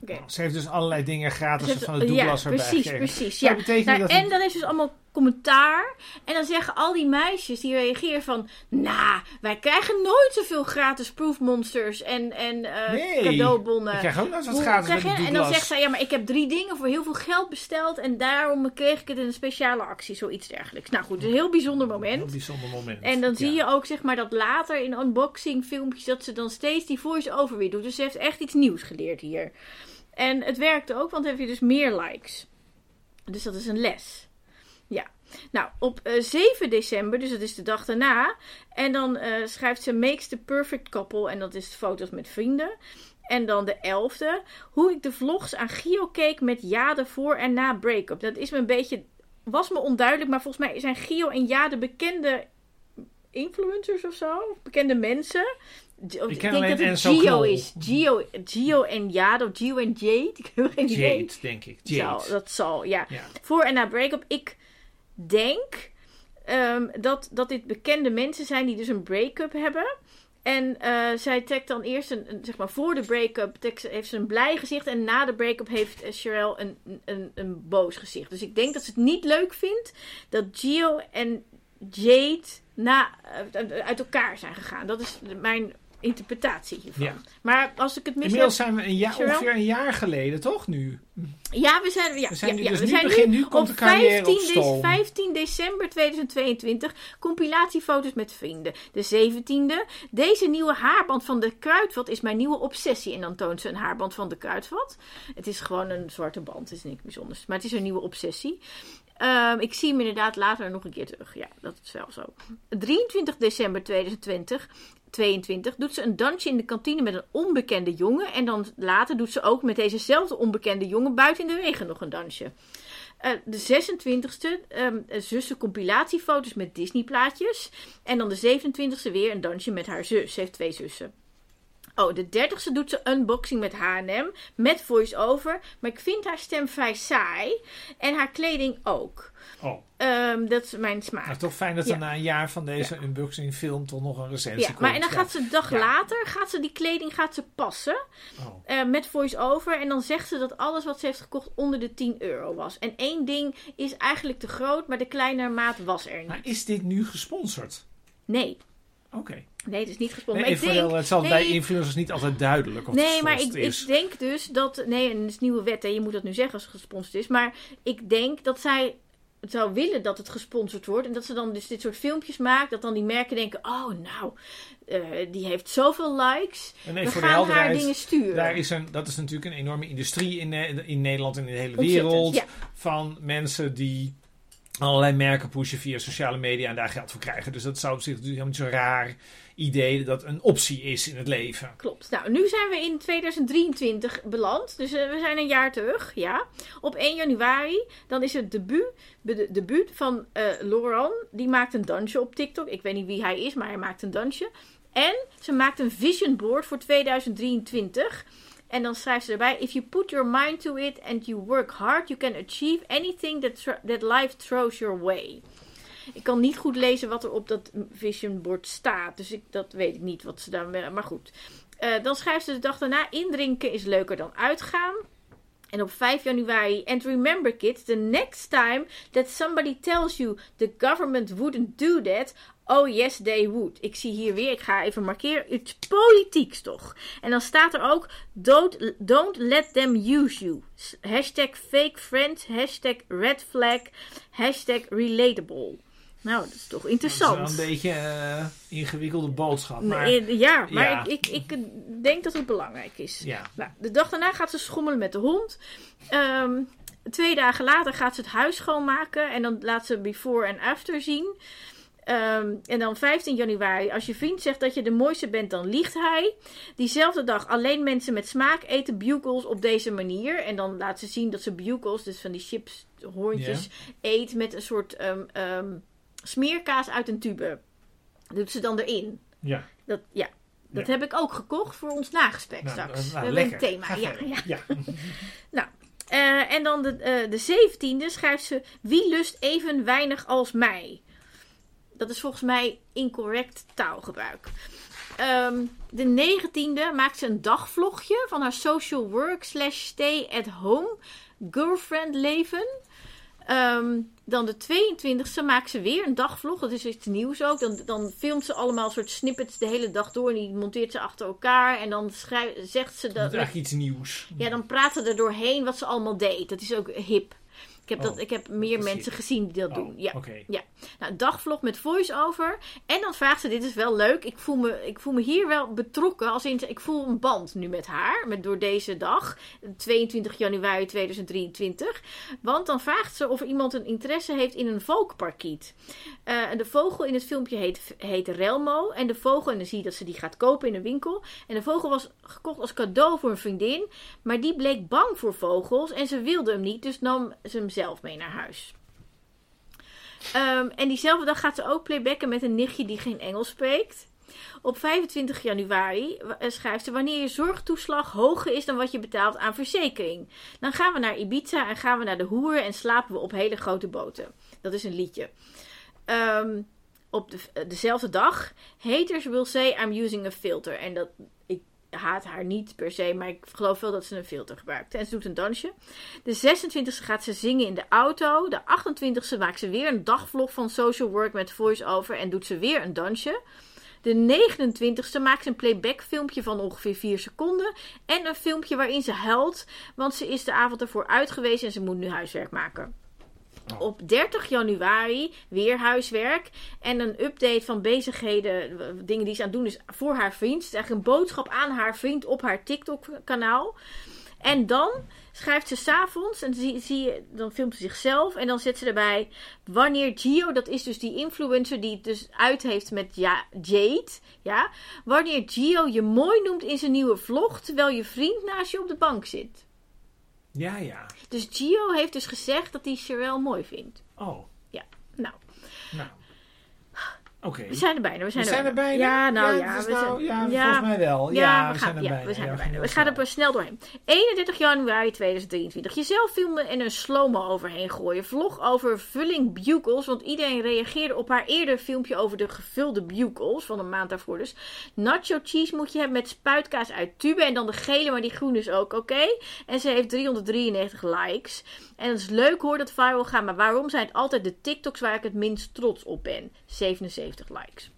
Oké. Ze heeft dus allerlei dingen gratis het- van de Douglas ja, erbij precies, gekregen. precies. Ja. Nou, dat en dan is dus allemaal commentaar. En dan zeggen al die meisjes die reageren van... Nou, wij krijgen nooit zoveel gratis proefmonsters en, en eh, Nee, cadeaubonnen. Ik krijg ook nooit wat Hoe gratis de en dan zegt zij, ja, maar ik heb drie dingen voor heel veel geld besteld. En daarom kreeg ik het in een speciale actie, zoiets dergelijks. Nou goed, een heel bijzonder Een moment. heel bijzonder moment. En dan zie je ook zeg maar dat later in unboxing filmpjes dat ze dan steeds die voice-over weer doet. Dus ze heeft echt iets nieuws geleerd hier. En het werkte ook, want dan heb je dus meer likes. Dus dat is een les. Ja. Nou, op eh, 7 december, dus dat is de dag daarna. En dan eh, schrijft ze Makes the Perfect Couple. En dat is foto's met vrienden. En dan de 11e. Hoe ik de vlogs aan Gio keek met Jade voor en na break-up. Dat is me een beetje. Was me onduidelijk, maar volgens mij zijn Gio en Jade bekende influencers of zo. Bekende mensen. Ik, denk dat het Gio Knol. is. Gio, Gio en Jade of Gio en Jade. Ik heb geen idee. Jade, denk ik. Jade. Zal, dat zal, ja. Ja. Voor en na break-up. Ik denk ehm, dat, dat dit bekende mensen zijn die dus een break-up hebben. En eh, zij trekt dan eerst een, zeg maar voor de break-up heeft ze een blij gezicht. En na de break-up heeft Sherelle een, een, een boos gezicht. Dus ik denk dat ze het niet leuk vindt dat Gio en Jade na, uit elkaar zijn gegaan. Dat is mijn interpretatie hiervan. Ja. Maar als ik het mis Inmiddels heb... zijn we een jaar, ongeveer een jaar geleden, toch nu? Ja, we zijn, ja, We zijn nu ja, dus we nu zijn begin- nu komt op de carrière op 15, stoom. 15 december 2022. Compilatiefoto's met vrienden. De 17e. Deze nieuwe haarband van de Kruidvat is mijn nieuwe obsessie. En dan toont ze een haarband van de Kruidvat. Het is gewoon een zwarte band. Het is niks bijzonders. Maar het is een nieuwe obsessie. Ehm, ik zie hem inderdaad later nog een keer terug. Ja, dat is wel zo. 23 december 2020. 22 doet ze een dansje in de kantine met een onbekende jongen. En dan later doet ze ook met dezezelfde onbekende jongen buiten in de regen nog een dansje. Eh, de 26e, ehm zussen compilatiefoto's met Disney plaatjes. En dan de 27e weer een dansje met haar zus. Ze heeft twee zussen. Oh, de 30e doet ze unboxing met H&M. Met voice-over. Maar ik vind haar stem vrij saai. En haar kleding ook. Oh, Ehm, dat is mijn smaak. nou toch fijn dat Ja. er na een jaar van deze unboxing film toch nog een recensie Ja, komt. maar en dan Ja. gaat ze een dag later, gaat ze die kleding gaat ze passen. Oh. eh, met voice-over. En dan zegt ze dat alles wat ze heeft gekocht onder de 10 euro was. En één ding is eigenlijk te groot, maar de kleinere maat was er Maar niet. is dit nu gesponsord? Nee, Oké. Nee, het is niet Nee, gesponsord. maar ik denk, het zal nee, bij influencers niet altijd duidelijk of Nee, maar ik, is. ik denk dus dat. Nee, en het is nieuwe wet, hè, je moet dat nu zeggen als het gesponsord is. Maar ik denk dat zij zou willen dat het gesponsord wordt. En dat ze dan dus dit soort filmpjes maakt. Dat dan die merken denken: oh, nou, eh, die heeft zoveel likes. En nee, We voor de gaan haar dingen sturen. Daar is een, dat is natuurlijk een enorme industrie in, Ne- in Nederland en in de hele wereld. ja. Van mensen die allerlei merken pushen via sociale media en daar geld voor krijgen. Dus dat zou op zich natuurlijk helemaal niet zo'n raar idee dat een optie is in het leven. Klopt. Nou, nu zijn we in 2023 beland. Dus eh, we zijn een jaar terug, ja. Op 1 januari, dan is het debuut, de debuut van eh Laurent. Die maakt een dansje op TikTok. Ik weet niet wie hij is, maar hij maakt een dansje. En ze maakt een vision board voor 2023. En dan schrijft ze erbij: If you put your mind to it and you work hard, you can achieve anything that, that life throws your way. Ik kan niet goed lezen wat er op dat vision board staat. Dus ik, dat weet ik niet wat ze daar. Maar goed. Eh, dan schrijft ze de dag daarna: Indrinken is leuker dan uitgaan. En op 5 januari, and remember kids, the next time that somebody tells you the government wouldn't do that, oh yes they would. Ik zie hier weer, ik ga even markeren, iets politieks toch. En dan staat er ook, don't, don't let them use you. Hashtag fake friends, hashtag red flag, hashtag relatable. Nou, dat is toch Dat interessant. is wel een beetje eh ingewikkelde boodschap. Maar Nee, ja, maar Ja. Ik, ik, ik denk dat het belangrijk is. ja, Nou, de dag daarna gaat ze schommelen met de hond. Ehm, twee dagen later gaat ze het huis schoonmaken. En dan laat ze before en after zien. Ehm, en dan 15 januari, als je vriend zegt dat je de mooiste bent, dan liegt hij. Diezelfde dag, alleen mensen met smaak eten bugles op deze manier. En dan laat ze zien dat ze bugles, dus van die chips, hoorntjes, eet met een soort ehm, smeerkaas uit een tube. Dat doet ze dan erin. ja. Dat, ja. Dat Ja. heb ik ook gekocht voor ons nagesprek Nou, straks. nou, we hebben lekker. een thema. Ja, ja. ja. Eh, en dan de, eh, de 17e schrijft ze: Wie lust even weinig als mij? Dat is volgens mij incorrect taalgebruik. Ehm, de 19e maakt ze een dagvlogje van haar social work slash stay at home girlfriend leven. Ehm, dan de 22e maakt ze weer een dagvlog. Dat is iets nieuws ook. Dan, dan filmt ze allemaal soort snippets de hele dag door. En die monteert ze achter elkaar. En dan schrijf, zegt ze Dat dat. is eigenlijk iets nieuws. Ja, dan praten er doorheen wat ze allemaal deed. Dat is ook hip. Ik heb, dat, Oh, ik heb meer mensen gezien die dat Oh, doen. Ja. Oké. Nou, een dagvlog met voice-over. En dan vraagt ze, dit is wel leuk. Ik voel me, ik voel me hier wel betrokken. Als in, ik voel een band nu met haar. Met, door deze dag. 22 januari 2023. Want dan vraagt ze of er iemand een interesse heeft in een valkparkiet. Eh, en de vogel in het filmpje heet, heet Relmo. En de vogel, en dan zie je dat ze die gaat kopen in een winkel. En de vogel was gekocht als cadeau voor een vriendin. Maar die bleek bang voor vogels. En ze wilde hem niet. Dus nam ze hem zelf mee naar huis. Ehm, en diezelfde dag gaat ze ook playbacken met een nichtje die geen Engels spreekt. Op 25 januari eh, schrijft ze: Wanneer je zorgtoeslag hoger is dan wat je betaalt aan verzekering, dan gaan we naar Ibiza en gaan we naar de hoeren en slapen we op hele grote boten. Dat is een liedje. Ehm, op de, eh, dezelfde dag: Haters will say I'm using a filter. En dat, haat haar niet per se, maar ik geloof wel dat ze een filter gebruikt. En ze doet een dansje. De 26e gaat ze zingen in de auto. De 28e maakt ze weer een dagvlog van social work met voice-over en doet ze weer een dansje. De 29e maakt ze een playback filmpje van ongeveer 4 seconden. En een filmpje waarin ze huilt, want ze is de avond ervoor uit geweest en ze moet nu huiswerk maken. Oh. Op 30 januari weer huiswerk en een update van bezigheden, w- dingen die ze aan het doen is voor haar vriend. Het is eigenlijk een boodschap aan haar vriend op haar TikTok-kanaal. En dan schrijft ze s'avonds en zie, dan filmt ze zichzelf en dan zet ze erbij wanneer Gio, dat is dus die influencer die het dus uit heeft met ja, Jade, ja, wanneer Gio je mooi noemt in zijn nieuwe vlog terwijl je vriend naast je op de bank zit. Ja, ja. Dus Gio heeft dus gezegd dat hij Sherelle mooi vindt. Oh, Nou, nou. We zijn er bijna. We zijn, We zijn er bijna? Ja, nou ja. is we nou- zijn- ja, volgens mij wel. Ja, we, gaan, zijn er ja, bijna. we zijn er bijna. We gaan er snel. doorheen. 31 januari 2023. Jezelf filmen en een slow-mo overheen gooien. Vlog over vulling bugles. Want iedereen reageerde op haar eerder filmpje over de gevulde bugles. Van een maand daarvoor dus. Nacho cheese moet je hebben met spuitkaas uit tube. En dan de gele, maar die groen is ook oké. En ze heeft 393 likes. En het is leuk hoor dat viral gaat. Maar waarom zijn het altijd de TikToks waar ik het minst trots op ben? 77 likes.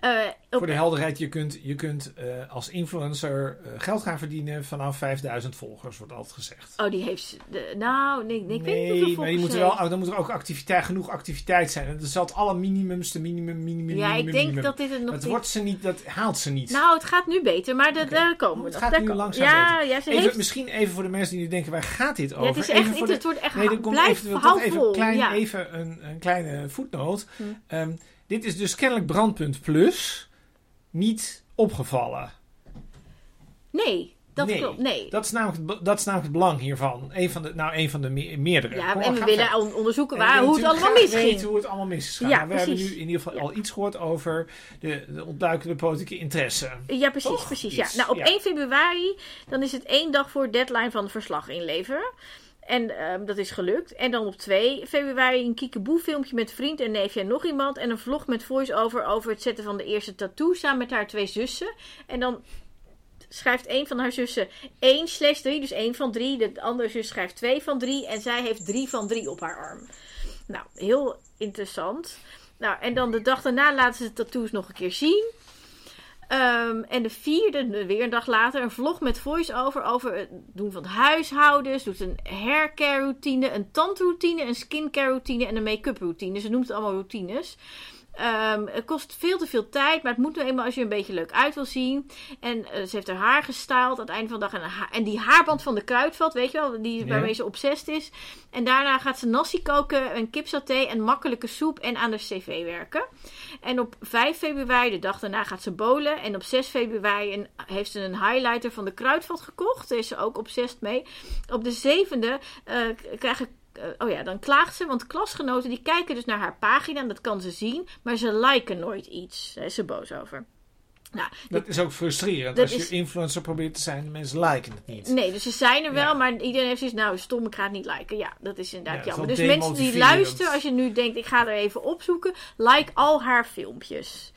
Op- Voor de helderheid, je kunt, je kunt eh, als influencer eh, geld gaan verdienen vanaf 5000 volgers, wordt altijd gezegd. Oh, die heeft... De, nou, nee, nee, ik weet niet nee, hoeveel maar die moeten ze wel, oh, dan moet er ook activiteit, genoeg activiteit zijn. En is altijd alle minimums, de minimum, minimum, Ja, minimum, ik denk minimum. dat dit het nog dat niet... wordt ze niet, dat haalt ze niet. Nou, het gaat nu beter, maar de- daar komen we Het nog. gaat Daar nu komen- langzaam ja, ja, ze even, heeft... Misschien even voor de mensen die nu denken, waar gaat dit Ja, over? het is even echt, voor de, het wordt echt... Nee, er komt even, toch even, klein, ja. even een, een kleine voetnoot. Hm. Ehm, dit is dus kennelijk Brandpunt Plus niet opgevallen. Nee, dat Nee, klopt. Nee. Dat is, namelijk, dat is namelijk het belang hiervan. Een van de, nou, een van de me- meerdere. ja, Kom, en we willen onderzoeken waar, hoe het allemaal misging. weten hoe het allemaal mis is gegaan. Ja, Maar we hebben nu in ieder geval Ja. al iets gehoord over de, de ontduikende politieke interesse. Ja, precies, Toch? precies. Ja. Nou, op ja. 1 februari, dan is het één dag voor deadline van het verslag inleveren. En ehm, dat is gelukt. En dan op 2 februari een kiekeboe filmpje met vriend en neefje en nog iemand. En een vlog met voice-over over het zetten van de eerste tattoo samen met haar twee zussen. En dan schrijft een van haar zussen 1 slash 3, dus 1 van 3. De andere zus schrijft 2 van 3 en zij heeft 3 van 3 op haar arm. Nou, heel interessant. Nou, en dan de dag daarna laten ze de tattoos nog een keer zien. Ehm, en de vierde, weer een dag later, een vlog met voice-over over het doen van het doet een haircare routine, een tandroutine, een skincare routine en een make-up routine. Ze noemt het allemaal routines. Ehm, het kost veel te veel tijd, maar het moet nou eenmaal als je er een beetje leuk uit wil zien. En eh, ze heeft haar haar gestyled aan het einde van de dag. En, ha- en die haarband van de kruidvat, weet je wel, die, Ja. waarmee ze obsessed is. En daarna gaat ze nasi koken, een kipsaté en makkelijke soep en aan de cv werken. En op 5 februari, de dag daarna, gaat ze bowlen. En op 6 februari heeft ze een highlighter van de kruidvat gekocht. Daar is ze ook obsessed mee. Op de zevende eh, k- krijgen eh, oh ja, dan klaagt ze, want klasgenoten die kijken dus naar haar pagina, en dat kan ze zien, maar ze liken nooit iets. Daar is ze boos over. Nou, Dat is ook frustrerend. Als je influencer probeert te zijn, de mensen liken het niet. Nee, dus ze zijn er wel, Ja. maar iedereen heeft zoiets, nou stom, ik ga het niet liken. Ja, dat is inderdaad Ja, jammer. is Dus mensen die luisteren, als je nu denkt, ik ga er even opzoeken, like al haar filmpjes.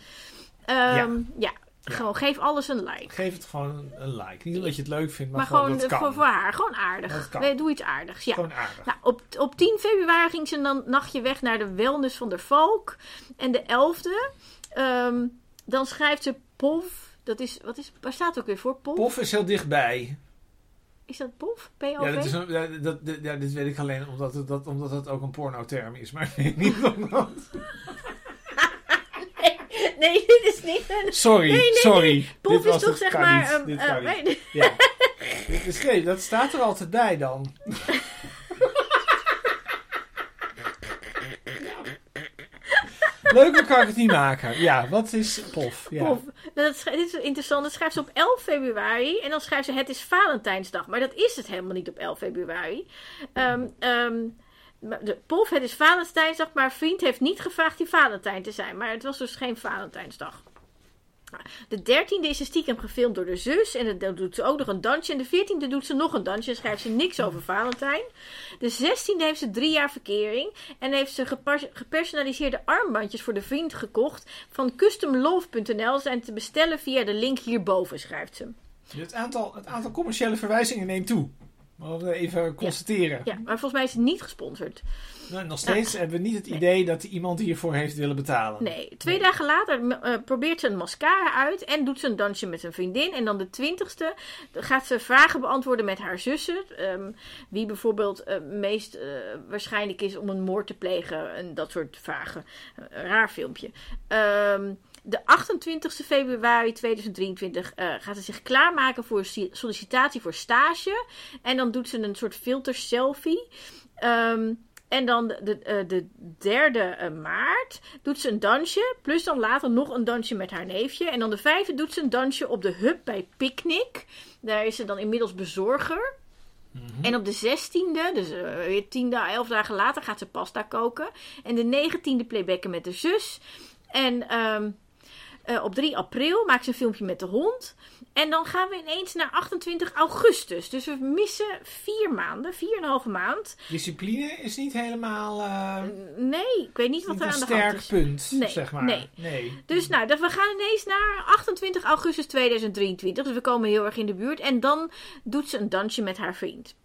Ehm, ja. Ja. gewoon geef alles een like. Geef het gewoon een like. Niet omdat je het leuk vindt, maar, Maar gewoon, gewoon dat eh, voor, voor haar, gewoon aardig. Nee, doe iets aardigs, ja. Gewoon aardig. Nou, op, op 10 februari ging ze dan nachtje weg naar de wellness van der Valk. En de 11e, ehm, dan schrijft ze POV. Dat is, wat is, waar staat het ook weer voor? POV? Pof is heel dichtbij. Is dat POV? POV? Ja, dat is een, ja, dat, ja, dit weet ik alleen omdat het, dat, omdat het ook een porno-term is. Maar ik weet niet of dat... Nee, dit is niet een... Sorry, Nee, nee, sorry. POV Dit is toch zeg maar... niet. Dit nee, Ja. Dit is, nee, dat staat er altijd bij dan. Leuk, kan ik het niet maken. Ja, wat is pof? Ja. POV. Dat dit is interessant. Dat schrijft ze op 11 februari. En dan schrijft ze het is Valentijnsdag. Maar dat is het helemaal niet op 11 februari. Ehm, ehm, de POV, het is Valentijnsdag. Maar vriend heeft niet gevraagd die Valentijn te zijn. Maar het was dus geen Valentijnsdag. De 13e is ze stiekem gefilmd door de zus. En dan doet ze ook nog een dansje. En de 14e doet ze nog een dansje. En schrijft ze niks over Valentijn. De 16e heeft ze drie jaar verkering. En heeft ze gepersonaliseerde armbandjes voor de vriend gekocht. Van customlove.nl. Zijn te bestellen via de link hierboven, schrijft ze. Het, aantal, het aantal commerciële verwijzingen neemt toe. Mogen we even constateren. Ja, maar volgens mij is het niet gesponsord. Nou, nog steeds hebben we niet het idee dat iemand hiervoor heeft willen betalen. Nee, twee dagen later eh, probeert ze een mascara uit en doet ze een dansje met een vriendin. En dan de twintigste gaat ze vragen beantwoorden met haar zussen. Ehm, wie bijvoorbeeld eh, meest eh, waarschijnlijk is om een moord te plegen en dat soort vragen. Een raar filmpje. Ehm, de 28 februari 2023 eh, gaat ze zich klaarmaken voor sollicitatie voor stage. En dan doet ze een soort filter selfie. Ehm, en dan de, de, eh, de derde eh, maart doet ze een dansje. Plus dan later nog een dansje met haar neefje. En dan de vijfde doet ze een dansje op de hub bij Picnic. Daar is ze dan inmiddels bezorger. En op de 16e, dus eh, weer 10, 11 dagen later, gaat ze pasta koken. En de 19e playbacken met de zus. En ehm, eh, op 3 april maakt ze een filmpje met de hond. En dan gaan we ineens naar 28 augustus. Dus we missen vier maanden, vier en een halve maand. Discipline is niet helemaal uh, Nee, ik weet niet wat er een aan de hand sterk is. punt, Nee, zeg maar. nee. nee. Dus nou, dat we gaan ineens naar 28 augustus 2023. Dus we komen heel erg in de buurt. En dan doet ze een dansje met haar vriend.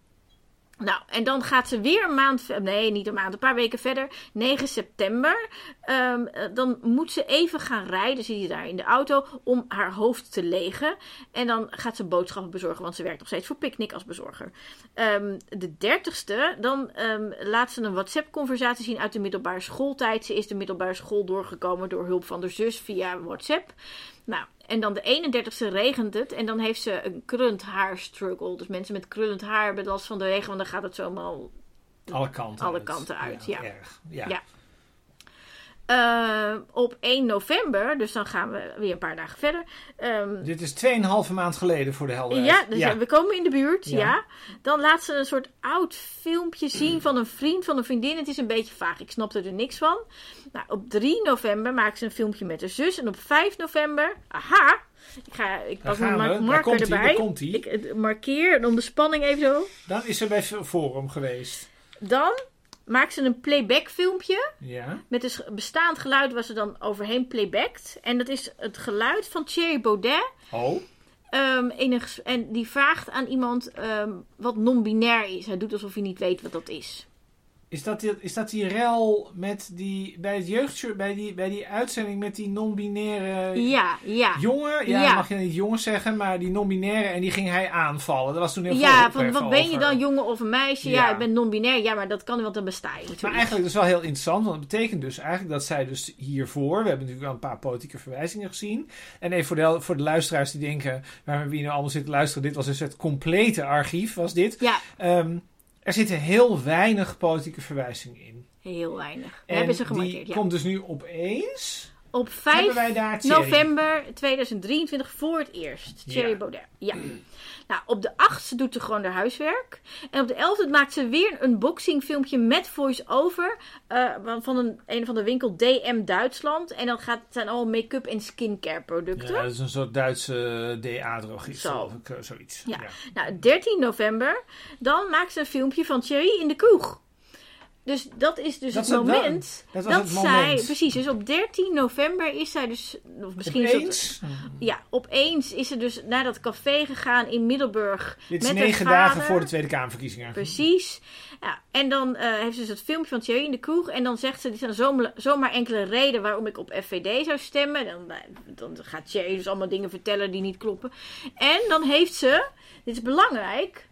Nou, en dan gaat ze weer een maand, nee, niet een maand, een paar weken verder, 9 september. Ehm, eh, dan moet ze even gaan rijden, zie je daar in de auto, om haar hoofd te legen. En dan gaat ze boodschappen bezorgen, want ze werkt nog steeds voor Picnic als bezorger. Ehm, de 30ste, dan ehm, laat ze een WhatsApp-conversatie zien uit de middelbare schooltijd. Ze is de middelbare school doorgekomen door hulp van de zus via WhatsApp. Nou, en dan de 31ste regent het. En dan heeft ze een krullend haar struggle. Dus mensen met krullend haar hebben last van de regen. Want dan gaat het zomaar... Alle kanten Alle uit. kanten uit, ja. Erg. Ja. Ja. Eh, op 1 november, dus dan gaan we weer een paar dagen verder. Ehm, Dit is 2,5 maand geleden voor de helderheid. ja, dus we komen in de buurt, Ja. ja. Dan laat ze een soort oud filmpje zien van een vriend, van een vriendin. Het is een beetje vaag, ik snapte er niks van. Nou, op 3 november maakt ze een filmpje met haar zus. En op 5 november, aha, ik, ga, ik pak mijn Daar marker erbij. daar komt-ie. Ik eh, markeer om de spanning even zo. Dan is ze bij Forum geweest. Dan maakt ze een playback filmpje. Ja. Met een sch- bestaand geluid waar ze dan overheen playbackt. En dat is het geluid van Thierry Baudet. Oh. Ehm, een en die vraagt aan iemand ehm, wat non-binair is. Hij doet alsof hij niet weet wat dat is. Is dat, die, is dat die rel met die, bij het jeugdshow, bij die, bij die uitzending met die non-binaire Ja, ja. jongen? Ja, Ja. mag je niet jongen zeggen, maar die non-binaire en die ging hij aanvallen. Dat was toen heel Ja, veel van ophef wat ben je dan, jongen of een meisje? Ja, Ja. ik ben non-binair. Ja, maar dat kan, want dan besta je niet. Maar eigenlijk dat is wel heel interessant, want dat betekent dus eigenlijk dat zij dus hiervoor, we hebben natuurlijk wel een paar politieke verwijzingen gezien. En even voor de, voor de luisteraars die denken, waar wie nu allemaal zitten luisteren, dit was dus het complete archief, was dit. Ja, Ehm, er zitten heel weinig politieke verwijzingen in. heel weinig. We En hebben ze die gemarkeerd, ja. komt dus nu opeens. Op Hebben 5 wij daar Thierry? november 2023 voor het eerst. Thierry Ja. Baudet. Ja. Nou, op de 8e doet ze gewoon haar huiswerk. En op de 11e maakt ze weer een unboxing filmpje met voice-over. eh, van een, een van de winkel DM Duitsland. En dan gaat, het zijn allemaal make-up en skincare producten. Ja, dat is een soort Duitse DA-drogist, Zo. ik, eh, zoiets. Ja. Nou, 13 november, dan maakt ze een filmpje van Thierry in de kroeg. Dus dat is dus Dat het moment dat was dat het zij... moment. Precies, dus op 13 november is zij dus... Of misschien Opeens? ja, opeens is ze dus naar dat café gegaan in Middelburg. Dit is met negen dagen voor de Tweede Kamerverkiezingen. Precies. Ja, en dan eh, heeft ze dus het filmpje van Thierry in de kroeg. En dan zegt ze, dit zijn zomaar, zomaar enkele redenen waarom ik op FVD zou stemmen. Dan, eh, dan gaat Thierry dus allemaal dingen vertellen die niet kloppen. En dan heeft ze, dit is belangrijk,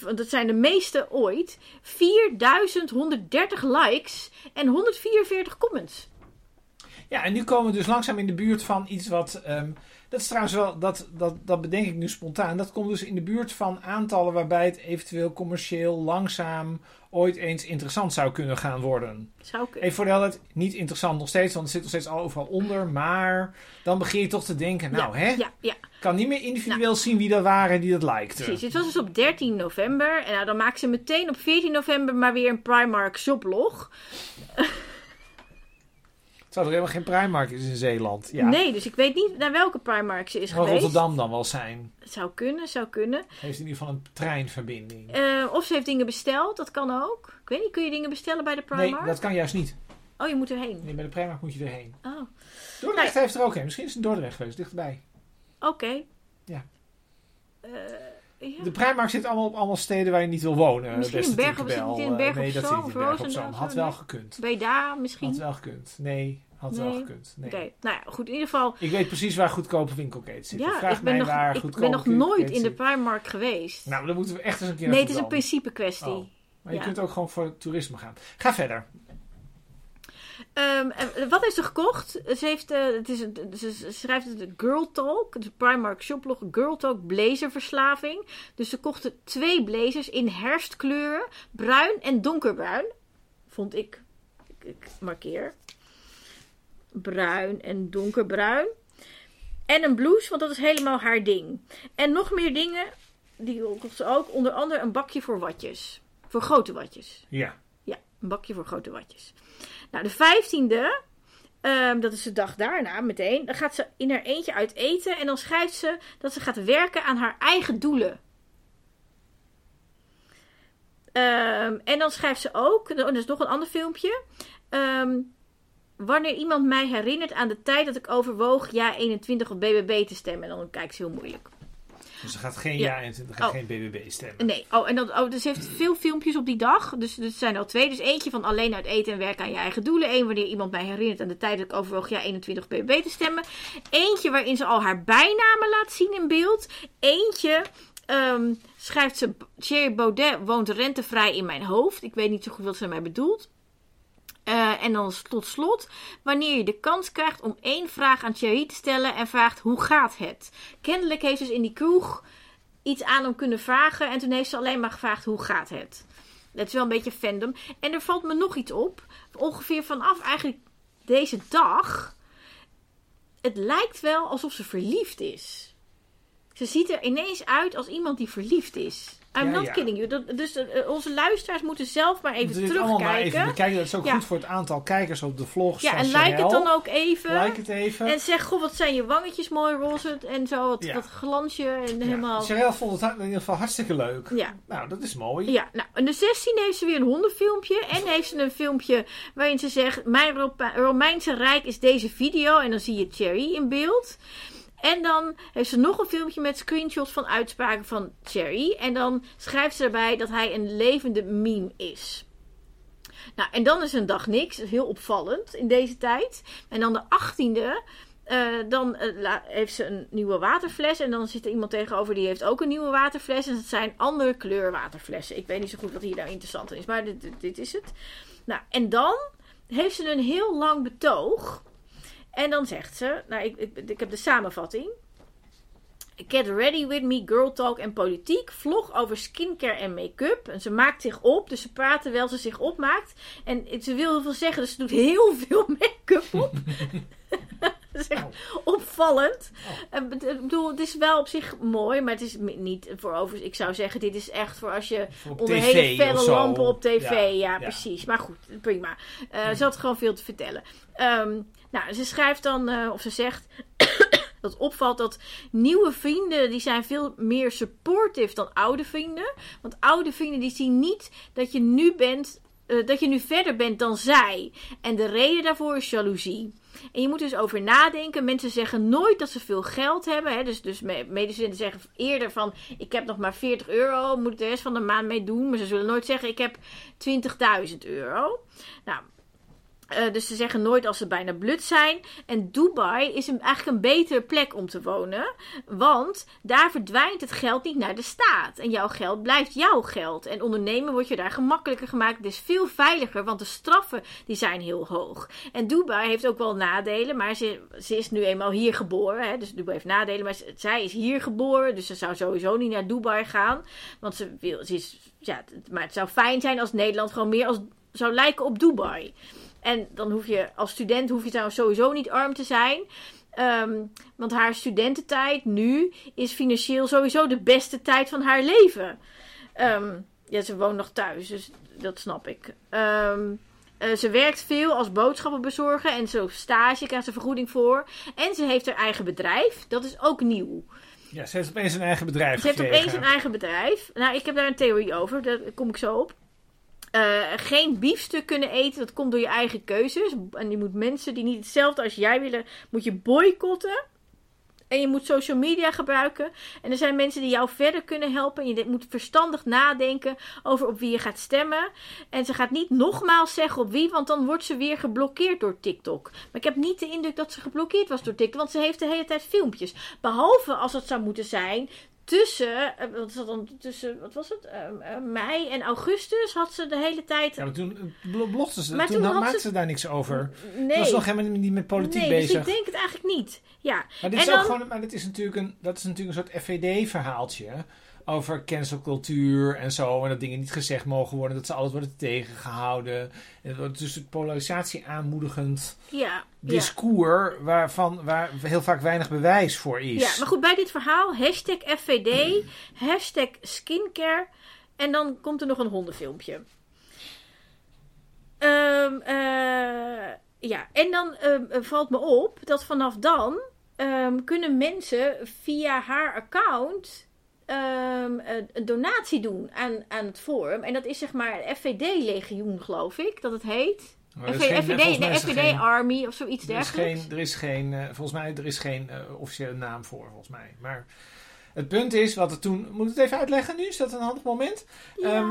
want dat zijn de meeste ooit, 4130 likes en 144 comments. Ja, en nu komen we dus langzaam in de buurt van iets wat. ehm, dat is trouwens wel, dat, dat, dat bedenk ik nu spontaan. Dat komt dus in de buurt van aantallen waarbij het eventueel commercieel langzaam ooit eens interessant zou kunnen gaan worden. Zou ik... Even voor de helderheid, niet interessant nog steeds, want het zit nog steeds al overal onder. Maar dan begin je toch te denken, nou ja, hè, Ja, ja. ik kan niet meer individueel zien wie dat waren die dat lijkte. Precies, het was dus op 13 november. En nou, dan maakt ze meteen op 14 november maar weer een Primark shoplog. Terwijl er helemaal geen Primark is in Zeeland. Ja. Nee, dus ik weet niet naar welke Primark ze is Zal geweest. Rotterdam dan wel zijn. Zou kunnen, zou kunnen. Heeft in ieder geval een treinverbinding. Eh, of ze heeft dingen besteld, dat kan ook. Ik weet niet, kun je dingen bestellen bij de Primark? Nee, dat kan juist niet. Oh, je moet erheen. Nee, bij de Primark moet je erheen. Oh, Dordrecht heeft er ook een. Misschien is het in Dordrecht geweest, dichterbij. oké. Ja. Eh, ja. De Primark zit allemaal op allemaal steden waar je niet wil wonen. Misschien in Bergen- in Eh, Nee, op dat zit niet in Bergen op Roosendaal Zoom. Had wel gekund. Ben je daar misschien? Had wel gekund. Nee, had wel gekund. Nee. Oké, nou ja, goed. In ieder geval, Ik weet precies waar goedkope winkelketens zitten. ja, Vraag ik ben, mij nog, waar ik ben nog nooit in de. Primark geweest. Nou, dan moeten we echt eens een keer nee, het is een principe kwestie. Oh. Maar je Ja. kunt ook gewoon voor toerisme gaan. Ga verder. En wat heeft ze gekocht? Ze, heeft, eh, het is ze schrijft het de Girl Talk. Een Primark shoplog. Girl Talk blazerverslaving. Dus ze kochten twee blazers in herfstkleuren. Bruin en donkerbruin. Vond ik. Ik, ik markeer. Bruin en donkerbruin. En een blouse, want dat is helemaal haar ding. En nog meer dingen. Die kocht ze ook. Onder andere een bakje voor watjes. Voor grote watjes. Ja. Een bakje voor grote watjes. Nou, de vijftiende, ehm, dat is de dag daarna meteen, dan gaat ze in haar eentje uit eten en dan schrijft ze dat ze gaat werken aan haar eigen doelen. Ehm, en dan schrijft ze ook, dat is nog een ander filmpje. ehm, wanneer iemand mij herinnert aan de tijd dat ik overwoog ja 21 op BBB te stemmen, dan kijkt ze heel moeilijk. Dus er gaat geen Ja. ja, 21, er gaat Oh. geen BBB stemmen. Nee, oh, en dat, oh, dus ze heeft veel filmpjes op die dag. Dus er zijn al twee. Dus eentje van alleen uit eten en werken aan je eigen doelen. Eén wanneer iemand mij herinnert aan de tijd dat ik overwoog ja 21 bb te stemmen. Eentje waarin ze al haar bijnamen laat zien in beeld. Eentje ehm, schrijft ze... Thierry Baudet woont rentevrij in mijn hoofd. Ik weet niet zo goed wat ze mij bedoelt. Eh, en dan tot slot, wanneer je de kans krijgt om één vraag aan Thierry te stellen en vraagt hoe gaat het? Kennelijk heeft ze dus in die kroeg iets aan hem kunnen vragen en toen heeft ze alleen maar gevraagd hoe gaat het? Dat is wel een beetje fandom. En er valt me nog iets op. Ongeveer vanaf eigenlijk deze dag. Het lijkt wel alsof ze verliefd is. Ze ziet er ineens uit als iemand die verliefd is. I'm Ja, not ja. kidding you. Dat, dus eh, onze luisteraars moeten zelf maar even maar terugkijken. bekijken. Dat is ook Ja. goed voor het aantal kijkers op de vlogs Ja, en like het dan ook even. Like het even. En zeg, goh, wat zijn je wangetjes mooi roze en zo. Wat, glansje en helemaal... Chanel vond het in ieder geval hartstikke leuk. Ja, Nou, dat is mooi. ja, nou, en de 16 heeft ze weer een hondenfilmpje. En heeft ze een filmpje waarin ze zegt: Mijn Romeinse Rijk is deze video. En dan zie je Cherry in beeld. En dan heeft ze nog een filmpje met screenshots van uitspraken van Cherry. En dan schrijft ze erbij dat hij een levende meme is. Nou, en dan is een dag niks. Heel opvallend in deze tijd. En dan de 18e. eh, dan eh, heeft ze een nieuwe waterfles. En dan zit er iemand tegenover die heeft ook een nieuwe waterfles. En dat zijn andere kleur waterflessen. Ik weet niet zo goed wat hier nou interessant in is. Maar dit, dit, dit is het. Nou, en dan heeft ze een heel lang betoog. En dan zegt ze. Nou, ik, ik, ik heb de samenvatting. Get ready with me, girl talk en politiek. Vlog over skincare en make-up. En ze maakt zich op, dus ze praat terwijl ze zich opmaakt. En ze wil heel veel zeggen, dus ze doet heel veel make-up op. Dat is echt opvallend. En bet- Ik bedoel, het is wel op zich mooi, maar het is niet voor over. Ik zou zeggen, dit is echt voor als je op onder tv hele felle lampen op tv. Ja, Ja, ja. precies. Maar goed, prima. Eh, Ze had gewoon veel te vertellen. Ehm, nou, ze schrijft dan, eh, of ze zegt. dat opvalt dat nieuwe vrienden die zijn veel meer supportive dan oude vrienden. Want oude vrienden die zien niet dat je nu bent, eh, dat je nu verder bent dan zij. En de reden daarvoor is jaloezie. En je moet dus over nadenken. Mensen zeggen nooit dat ze veel geld hebben. Hè? Dus, dus zeggen eerder van... ik heb nog maar 40 euro, moet ik de rest van de maand mee doen. Maar ze zullen nooit zeggen, ik heb 20.000 euro. Nou, eh, dus ze zeggen nooit als ze bijna blut zijn. En Dubai is een, eigenlijk een betere plek om te wonen. Want daar verdwijnt het geld niet naar de staat. En jouw geld blijft jouw geld. En ondernemen wordt je daar gemakkelijker gemaakt. Het is veel veiliger, want de straffen die zijn heel hoog. En Dubai heeft ook wel nadelen. Maar ze, ze is nu eenmaal hier geboren. Hè? Dus Dubai heeft nadelen. Maar zij is hier geboren. Dus ze zou sowieso niet naar Dubai gaan. Want ze wil... Ze is, ja, maar het zou fijn zijn als Nederland gewoon meer als, zou lijken op Dubai. En dan hoef je als student hoef je trouwens sowieso niet arm te zijn. Ehm, want haar studententijd nu is financieel sowieso de beste tijd van haar leven. Ehm, ja, ze woont nog thuis, dus dat snap ik. Ehm, eh, ze werkt veel als boodschappenbezorger en zo stage krijgt ze vergoeding voor. En ze heeft haar eigen bedrijf, dat is ook nieuw. Ja, ze heeft opeens een eigen bedrijf Ze heeft opeens een eigen bedrijf. Nou, ik heb daar een theorie over. Daar kom ik zo op. Eh, geen biefstuk kunnen eten, dat komt door je eigen keuzes. En je moet mensen die niet hetzelfde als jij willen, moet je boycotten. En je moet social media gebruiken. En er zijn mensen die jou verder kunnen helpen. En je moet verstandig nadenken over op wie je gaat stemmen. En ze gaat niet nogmaals zeggen op wie, want dan wordt ze weer geblokkeerd door TikTok. Maar ik heb niet de indruk dat ze geblokkeerd was door TikTok, want ze heeft de hele tijd filmpjes. Behalve als het zou moeten zijn tussen, eh, wat, dat dan, tussen wat was het, Eh, eh, mei en augustus had ze de hele tijd... Ja, maar toen uh, blogde ze, Maar toen, toen maakte ze- ze daar niks over. nee, was nog helemaal niet met politiek nee, bezig. dus ik denk het eigenlijk niet. Ja, Maar dit En is ook dan- gewoon, maar dit is natuurlijk een, dat is natuurlijk een soort FVD-verhaaltje over cancelcultuur en zo. En dat dingen niet gezegd mogen worden, dat ze alles worden tegengehouden. En het wordt dus een polarisatie aanmoedigend ja, ja. discours waarvan waar heel vaak weinig bewijs voor is. Ja, maar goed, bij dit verhaal, hashtag FVD, hashtag skincare. En dan komt er nog een hondenfilmpje. Ehm, eh, ja, en dan ehm, eh, valt me op dat vanaf dan ehm, kunnen mensen via haar account ehm, een een donatie doen aan, aan het forum. En dat is zeg maar FVD-legioen, geloof ik, dat het heet. Is geen- FVD, de is FVD geen- Army of zoiets Er is dergelijks. geen, er is geen, eh, volgens mij er is geen eh, officiële naam voor, volgens mij. Maar het punt is, wat er toen... Moet ik het even uitleggen nu? Is dat een handig moment? Ja. Ehm,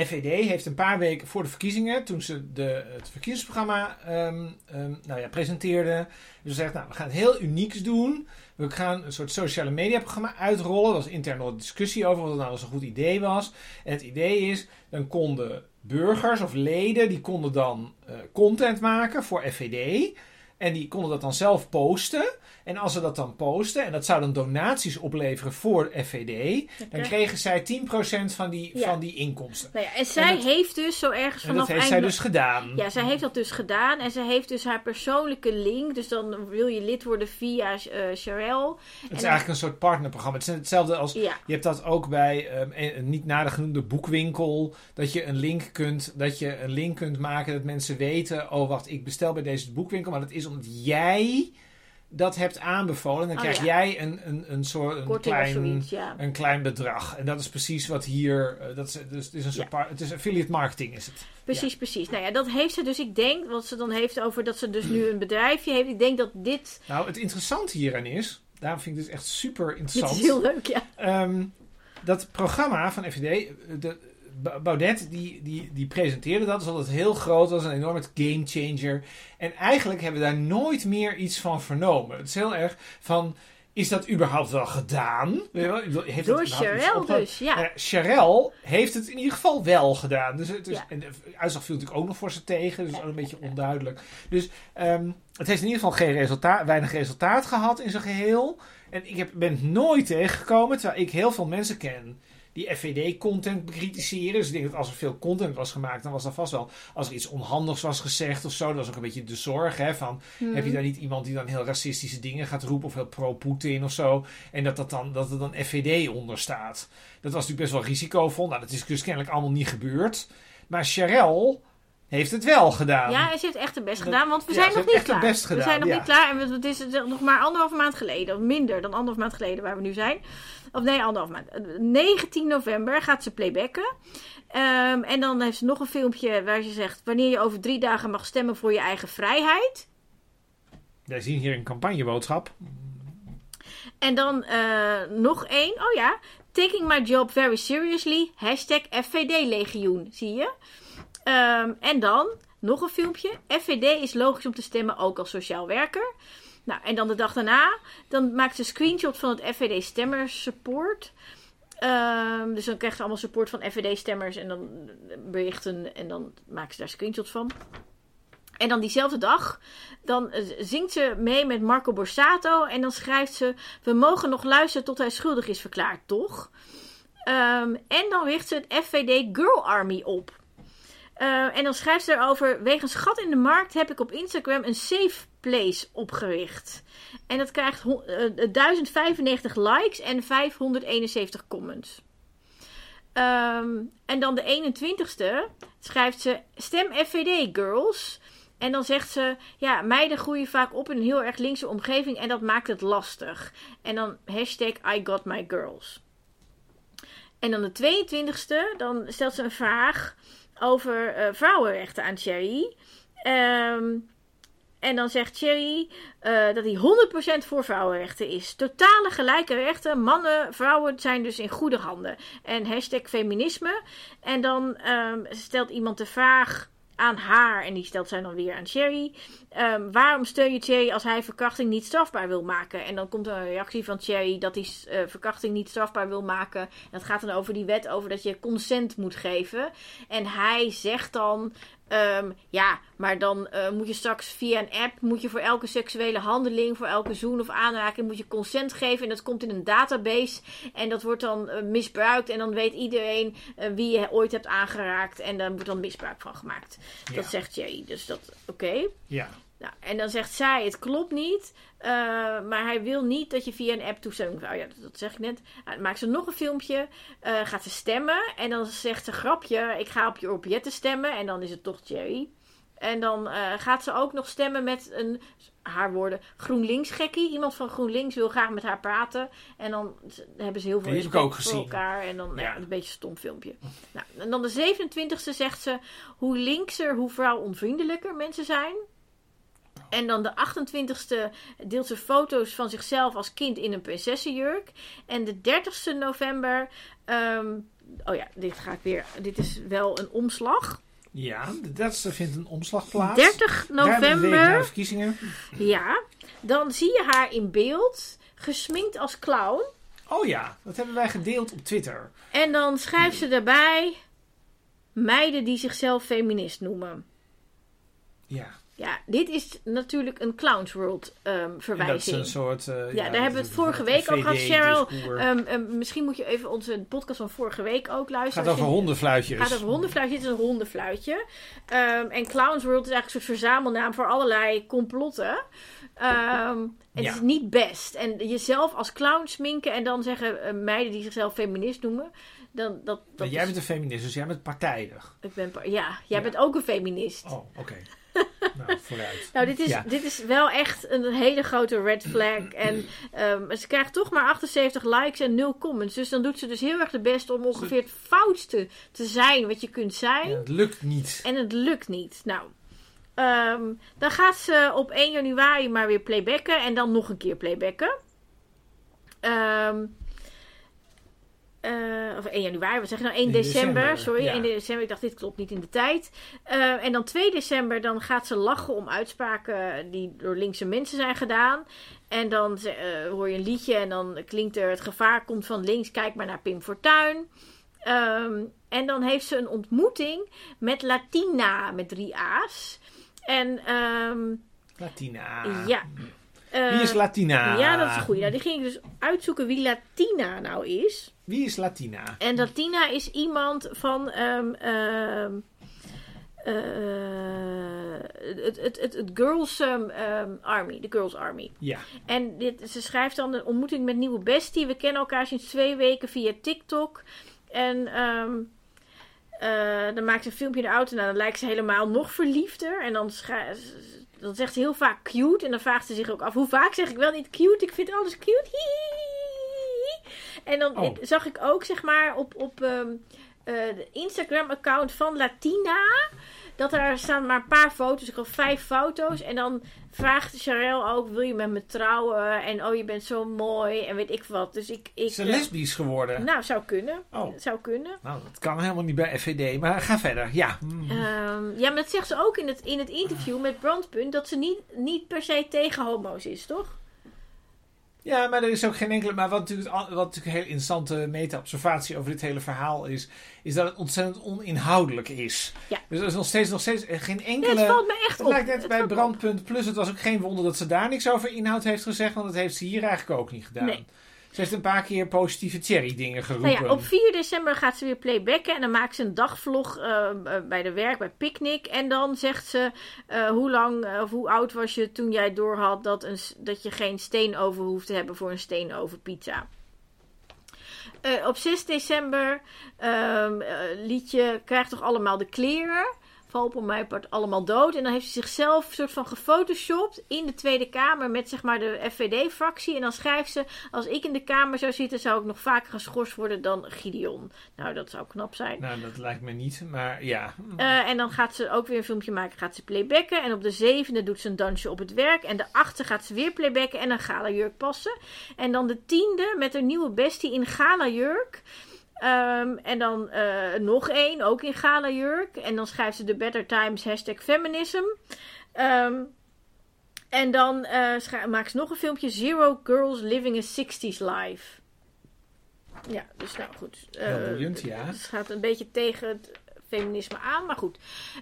FVD heeft een paar weken voor de verkiezingen, toen ze de, het verkiezingsprogramma ehm, ehm, nou ja, presenteerden, ze zegt, nou, we gaan het heel unieks doen. We gaan een soort sociale media programma uitrollen. Er was intern nog discussie over of dat nou een goed idee was. Het idee is, dan konden burgers of leden, die konden dan eh, content maken voor FVD. En die konden dat dan zelf posten. En als ze dat dan posten, en dat zou dan donaties opleveren voor FVD, dan kregen zij 10% van die, Ja. van die inkomsten. Nou ja, en zij dat- heeft dus zo ergens En vanaf dat heeft zij dus gedaan. Ja, zij heeft dat dus gedaan. En ze heeft dus haar persoonlijke link. Dus dan wil je lid worden via eh Sharel. Het is dan- eigenlijk een soort partnerprogramma. Het is hetzelfde als. Ja. Je hebt dat ook bij ehm, een, een niet nader genoemde boekwinkel. Dat je een link kunt, dat je een link kunt maken dat mensen weten. Oh, wacht, ik bestel bij deze boekwinkel. Maar dat is omdat jij dat hebt aanbevolen. Dan Oh, krijg ja. jij een, een, een soort een Korting klein, zoiets, ja. een klein bedrag. En dat is precies wat hier. eh, dat is, dus het is een soort Ja. het is affiliate marketing is het. Precies, precies. Nou ja, dat heeft ze dus. Ik denk, wat ze dan heeft over dat ze dus nu een bedrijfje heeft. Ik denk dat dit. Nou, het interessante hieraan is. Daarom vind ik dit echt super Dit interessant. is heel leuk, ja. Ehm, dat programma van FVD, de, Ba- Baudet, die, die, die presenteerde dat. Dat was altijd heel groot, was een enorme game changer. En eigenlijk hebben we daar nooit meer iets van vernomen. Het is heel erg van, is dat überhaupt wel gedaan? Heeft Door het opge- dus, ja. Sharel heeft het in ieder geval wel gedaan. Dus het is, Ja. En de uitslag viel natuurlijk ook nog voor ze tegen. Dus ook een beetje onduidelijk. Dus ehm, het heeft in ieder geval geen resultaat, weinig resultaat gehad in zijn geheel. En ik heb, ben het nooit tegengekomen, terwijl ik heel veel mensen ken die FVD-content bekritiseren. Dus ik denk dat als er veel content was gemaakt, dan was dat vast wel... Als er iets onhandigs was gezegd of zo, dat was ook een beetje de zorg. Hè, van, Hmm. Heb je daar niet iemand die dan heel racistische dingen gaat roepen of heel pro-Poetin of zo? En dat, dat, dan, dat er dan FVD onder staat. Dat was natuurlijk best wel risicovol. Nou, dat is dus kennelijk allemaal niet gebeurd. Maar Sharel heeft het wel gedaan. Ja, ze heeft echt het best gedaan, want we ja, zijn nog niet klaar. best we gedaan, zijn nog ja. niet klaar en we- het is nog maar anderhalve maand geleden, of minder dan anderhalf maand geleden waar we nu zijn. Of nee, anderhalf maand. Eh, 19 november gaat ze playbacken. Ehm, en dan heeft ze nog een filmpje waar ze zegt: Wanneer je over drie dagen mag stemmen voor je eigen vrijheid. Wij zien hier een campagneboodschap. En dan eh, nog één. Oh ja. Taking my job very seriously. Hashtag FVD-legioen. Zie je? Ehm, en dan nog een filmpje. FVD is logisch om te stemmen, ook als sociaal werker. Nou, en dan de dag daarna. Dan maakt ze een screenshot van het FVD stemmers support. Ehm, dus dan krijgt ze allemaal support van FVD-stemmers. En dan berichten. En dan maken ze daar screenshots van. En dan diezelfde dag, dan eh, zingt ze mee met Marco Borsato. En dan schrijft ze: We mogen nog luisteren tot hij schuldig is verklaard, toch? Ehm, en dan richt ze het FVD Girl Army op. Eh, en dan schrijft ze erover: Wegens gat in de markt heb ik op Instagram een safe place opgericht. En dat krijgt ho- eh, 1095 likes en 571 comments. Ehm, en dan de 21ste schrijft ze: Stem FVD, girls. En dan zegt ze: Ja, meiden groeien vaak op in een heel erg linkse omgeving en dat maakt het lastig. En dan hashtag I got my girls. En dan de 22ste, dan stelt ze een vraag over eh, vrouwenrechten aan Cherry. Ehm, en dan zegt Cherry eh, dat hij 100% voor vrouwenrechten is. Totale gelijke rechten. Mannen, vrouwen zijn dus in goede handen. En hashtag feminisme. En dan ehm, stelt iemand de vraag aan haar. En die stelt zij dan weer aan Cherry. Ehm, waarom steun je Cherry als hij verkrachting niet strafbaar wil maken? En dan komt er een reactie van Cherry dat hij eh, verkrachting niet strafbaar wil maken. En dat gaat dan over die wet over dat je consent moet geven. En hij zegt dan. ehm, ja, maar dan eh, moet je straks via een app, moet je voor elke seksuele handeling, voor elke zoen of aanraking, moet je consent geven. En dat komt in een database. En dat wordt dan eh, misbruikt. En dan weet iedereen wie je ooit hebt aangeraakt. En daar wordt dan misbruik van gemaakt. Ja. Dat zegt Jerry. Dus dat, oké. Ja. Nou, en dan zegt zij, het klopt niet. eh, maar hij wil niet dat je via een app toestemming... Oh ja, dat, dat zeg ik net. Nou, dan maakt ze nog een filmpje. eh, gaat ze stemmen. En dan zegt ze, grapje, ik ga op je objetten stemmen. En dan is het toch Jerry. En dan eh, gaat ze ook nog stemmen met een, haar woorden, GroenLinks gekkie. Iemand van GroenLinks wil graag met haar praten. En dan hebben ze heel veel respect voor gezien. elkaar. En dan Ja. ja. een beetje een stom filmpje. Nou, en dan de 27e zegt ze, hoe linkser, hoe vrouwonvriendelijker mensen zijn. En dan de 28e deelt ze foto's van zichzelf als kind in een prinsessenjurk. En de 30e november. ehm, oh ja, dit ga ik weer. Dit is wel een omslag. Ja, de 30 vindt een omslag plaats. 30 Ruim een week na de november. verkiezingen. Ja. Dan zie je haar in beeld. Gesminkt als clown. Oh ja, dat hebben wij gedeeld op Twitter. En dan schrijft ze daarbij. Meiden die zichzelf feminist noemen. Ja, Ja, dit is natuurlijk een Clowns World ehm, en dat is verwijzing. een soort... eh, Ja, daar hebben we het vorige week al gehad, Cheryl. Ehm, ehm, misschien moet je even onze podcast van vorige week ook luisteren. gaat over hondenfluitjes. Gaat over hondenfluitje. Dit is een hondenfluitje. Ehm, en Clowns World is eigenlijk een soort verzamelnaam voor allerlei complotten. Ehm, het Ja. is niet best. En jezelf als clown sminken en dan zeggen eh, meiden die zichzelf feminist noemen. Dan, dat, dat Maar jij is- bent een feminist, dus jij bent partijdig. ik ben, ja, jij Ja. bent ook een feminist. Oh, oké. Nou, vooruit. Nou, dit is, Ja. dit is wel echt een hele grote red flag. En ehm, ze krijgt toch maar 78 likes en 0 comments. Dus dan doet ze dus heel erg de best om ongeveer het foutste te zijn wat je kunt zijn. Ja, het lukt niet. En het lukt niet. Nou, ehm, dan gaat ze op 1 januari maar weer playbacken. En dan nog een keer playbacken. Ehm eh, of 1 januari, wat zeg je nou? 1 1 december. december, Sorry, ja. 1 december. Ik dacht, dit klopt niet in de tijd. Eh, en dan 2 december, dan gaat ze lachen om uitspraken die door linkse mensen zijn gedaan. En dan eh, hoor je een liedje en dan klinkt er: Het gevaar komt van links, kijk maar naar Pim Fortuyn. Ehm, en dan heeft ze een ontmoeting met Latina met drie A's. En ehm, Latina. ja. Wie is Latina? Ja, dat is een goeie. Nou, die ging ik dus uitzoeken wie Latina nou is. Wie is Latina? En Latina is iemand van. eh, het, het, het, het Girls ehm, Army, de Girls Army. Ja. En dit, ze schrijft dan een ontmoeting met nieuwe bestie. We kennen elkaar sinds twee weken via TikTok. En eh, dan maakt ze een filmpje in de auto. Nou, dan lijkt ze helemaal nog verliefder. En dan, zegt ze heel vaak cute. En dan vraagt ze zich ook af, hoe vaak zeg ik wel niet cute? Ik vind alles cute. En dan Oh. zag ik ook, zeg maar, op, op ehm, eh, de Instagram-account van Latina... Dat daar staan maar een paar foto's. Ik had vijf foto's. En dan vraagt Charel ook: Wil je met me trouwen? En oh, je bent zo mooi. En weet ik wat. Dus ik. ik Is ze lesbisch geworden? nou, zou kunnen. Oh. Zou kunnen. Nou, dat kan helemaal niet bij FVD, maar ga verder. Ja. Mm. Ehm, ja, maar dat zegt ze ook in het, in het interview met Brandpunt. Dat ze niet, niet per se tegen homo's is, toch? Ja, maar er is ook geen enkele. Maar wat natuurlijk, wat natuurlijk een hele interessante meta-observatie over dit hele verhaal is, is dat het ontzettend oninhoudelijk is. Ja. Dus er is nog steeds, nog steeds geen Nee, enkele. het valt me echt Het op. lijkt net Het bij Brandpunt Plus. Het was ook geen wonder dat ze daar niks over inhoud heeft gezegd, want dat heeft ze hier eigenlijk ook niet gedaan. Nee. Ze heeft een paar keer positieve Cherry dingen geroepen. Nou ja, op 4 december gaat ze weer playbacken. En dan maakt ze een dagvlog eh, eh, bij de werk, bij Picnic. En dan zegt ze: eh, Hoe lang eh, of hoe oud was je toen jij doorhad dat, een, dat je geen steenoven hoeft te hebben voor een steenoven pizza? Eh, op 6 december ehm eh, liedje Krijg toch allemaal de kleren. Val op mijn part allemaal dood. En dan heeft ze zichzelf soort van gefotoshopt in de Tweede Kamer met zeg maar de FVD-fractie. En dan schrijft ze: Als ik in de Kamer zou zitten, zou ik nog vaker geschorst worden dan Gideon. Nou, dat zou knap zijn. Nou, dat lijkt me niet, maar ja. Eh, en dan gaat ze ook weer een filmpje maken, gaat ze playbacken. En op de zevende doet ze een dansje op het werk. En de achtste gaat ze weer playbacken en een galajurk passen. En dan de tiende met een nieuwe bestie in galajurk. Ehm en dan eh, nog één, ook in galajurk. En dan schrijft ze de Better Times hashtag feminism. Ehm, en dan schra- maakt ze nog een filmpje. Zero Girls Living a 60s Life. Ja, dus nou goed. Heel Eh, boeiend, ja. Het gaat een beetje tegen het feminisme aan, maar goed.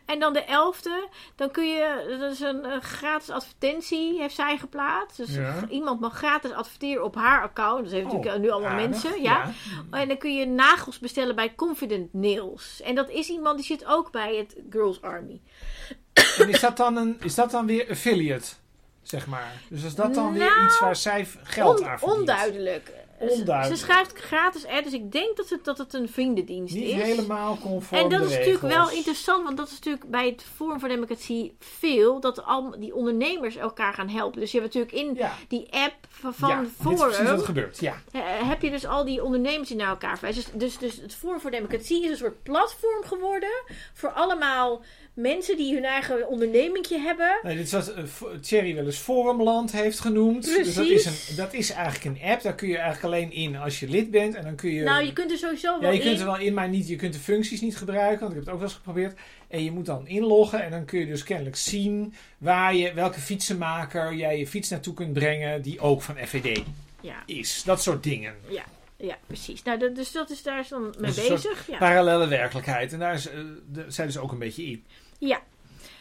En dan de elfde, dan kun je, dat is een, eh, gratis advertentie, heeft zij geplaatst. Dus Ja. iemand mag gratis adverteren op haar account. Dat heeft Oh, natuurlijk nu allemaal aardig, mensen, ja. En dan kun je nagels bestellen bij Confident Nails. En dat is iemand die zit ook bij het Girls Army. En is dat dan, een, is dat dan weer affiliate, zeg maar? Dus is dat dan weer Nou, iets waar zij geld On- aan verdient? onduidelijk. Ze schrijft gratis ad, dus ik denk dat het, dat het een vriendendienst Niet is. helemaal conform En dat is natuurlijk wel interessant, want dat is natuurlijk bij het Forum voor Democratie veel, dat al die ondernemers elkaar gaan helpen. Dus je hebt natuurlijk in Ja, die app van, ja, dit is precies wat Forum, er gebeurt. Ja. heb je dus al die ondernemers die naar elkaar verwijzen. Dus, dus, dus het Forum voor Democratie is een soort platform geworden voor allemaal mensen die hun eigen ondernemingje hebben. Nee, dit is wat eh, Thierry wel eens Forumland heeft genoemd. Dus dat is, Precies. een, dat is eigenlijk een app. Daar kun je eigenlijk alleen in als je lid bent. En dan kun je... Nou, je kunt er sowieso ja, wel je kunt in. er wel in, maar niet, je kunt de functies niet gebruiken. Want ik heb het ook wel eens geprobeerd. En je moet dan inloggen. En dan kun je dus kennelijk zien waar je, welke fietsenmaker jij je fiets naartoe kunt brengen. Die ook van FVD Ja, is. Dat soort dingen. ja, precies. Nou, dat, dus dat is daar dan mee Dat is een bezig. Ja. Parallele werkelijkheid. En daar is, eh, de, zij dus ook een beetje in. Ja.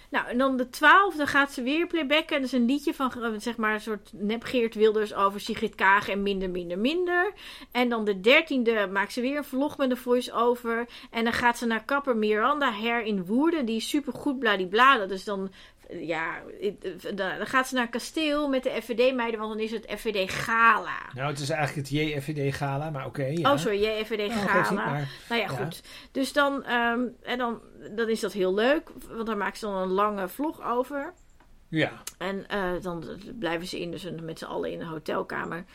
Nou, en dan de twaalfde gaat ze weer playbacken. En dat is een liedje van, eh, zeg maar, een soort nep Geert Wilders over Sigrid Kaag en minder, minder, minder. En dan de dertiende maakt ze weer een vlog met een voice-over. En dan gaat ze naar kapper Miranda Her in Woerden. Die is super goed bladibla. Dat is dan, ja, eh, dan gaat ze naar een kasteel met de FVD-meiden. Want dan is het FVD-gala. Nou, het is eigenlijk het JFVD-gala. Maar oké. ja. Oh, sorry, JFVD Nou, geeft niet, Gala. maar- Nou ja, Ja. goed. Dus dan, ehm, en dan, dan is dat heel leuk. Want daar maakt ze dan een lange vlog over. Ja. En eh, dan blijven ze in, dus met z'n allen in een hotelkamer.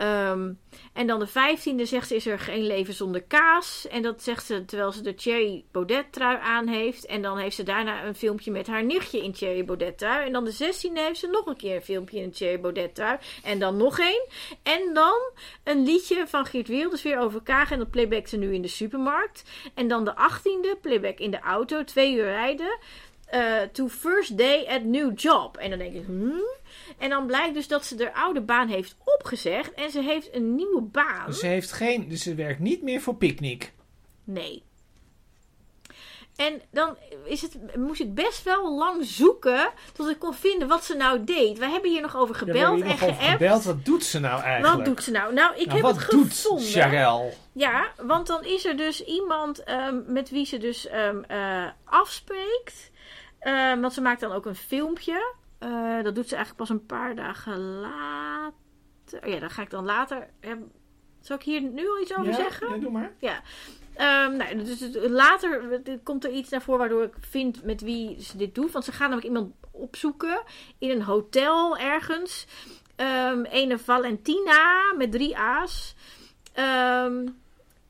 Ehm, en dan de vijftiende zegt ze, is er geen leven zonder kaas. En dat zegt ze terwijl ze de Thierry Baudet trui aan heeft. En dan heeft ze daarna een filmpje met haar nichtje in Thierry Baudet trui. En dan de zestiende heeft ze nog een keer een filmpje in een Thierry Baudet trui. En dan nog één. En dan een liedje van Geert Wilders weer over Kaag. En dat playbackt ze nu in de supermarkt. En dan de achttiende, playback in de auto, twee uur rijden. Eh, to first day at new job. En dan denk ik, hmm? En dan blijkt dus dat ze haar oude baan heeft opgezegd. En ze heeft een nieuwe baan. Dus ze heeft geen... Dus ze werkt niet meer voor Picnic. Nee. En dan is het, moest ik best wel lang zoeken tot ik kon vinden wat ze nou deed. We hebben hier nog over gebeld en geappt. gebeld. Wat doet ze nou eigenlijk? Wat doet ze nou? Nou, ik Nou, heb wat het doet gevonden. Charel? Ja, want dan is er dus iemand ehm, met wie ze dus eh, afspreekt. Ehm, want ze maakt dan ook een filmpje. Eh, dat doet ze eigenlijk pas een paar dagen later. Oh ja, daar ga ik dan later. zal ik hier nu al iets over ja? zeggen? Ja, doe maar. Ehm, nou, dus later komt er iets naar voren waardoor ik vind met wie ze dit doet. Want ze gaan namelijk iemand opzoeken in een hotel ergens. Ehm ene Valentina met drie A's. Ehm,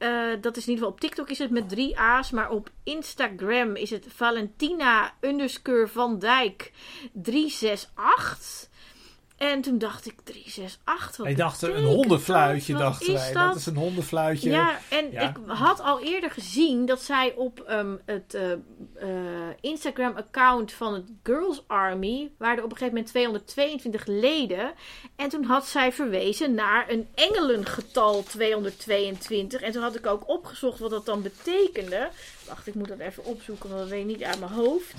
eh, dat is in ieder geval op TikTok is het met drie A's. Maar op Instagram is het Valentina Van Dijk 368. En toen dacht ik 368. Wat Wij dachten een hondenfluitje, dat? Dachten wij. dat? Dat is een hondenfluitje. Ja, en Ja. ik had al eerder gezien dat zij op ehm, het eh, eh, Instagram-account van het Girls Army waren er op een gegeven moment 222 leden. En toen had zij verwezen naar een engelengetal 222. En toen had ik ook opgezocht wat dat dan betekende. Wacht, ik moet dat even opzoeken, want dat weet ik niet uit mijn hoofd.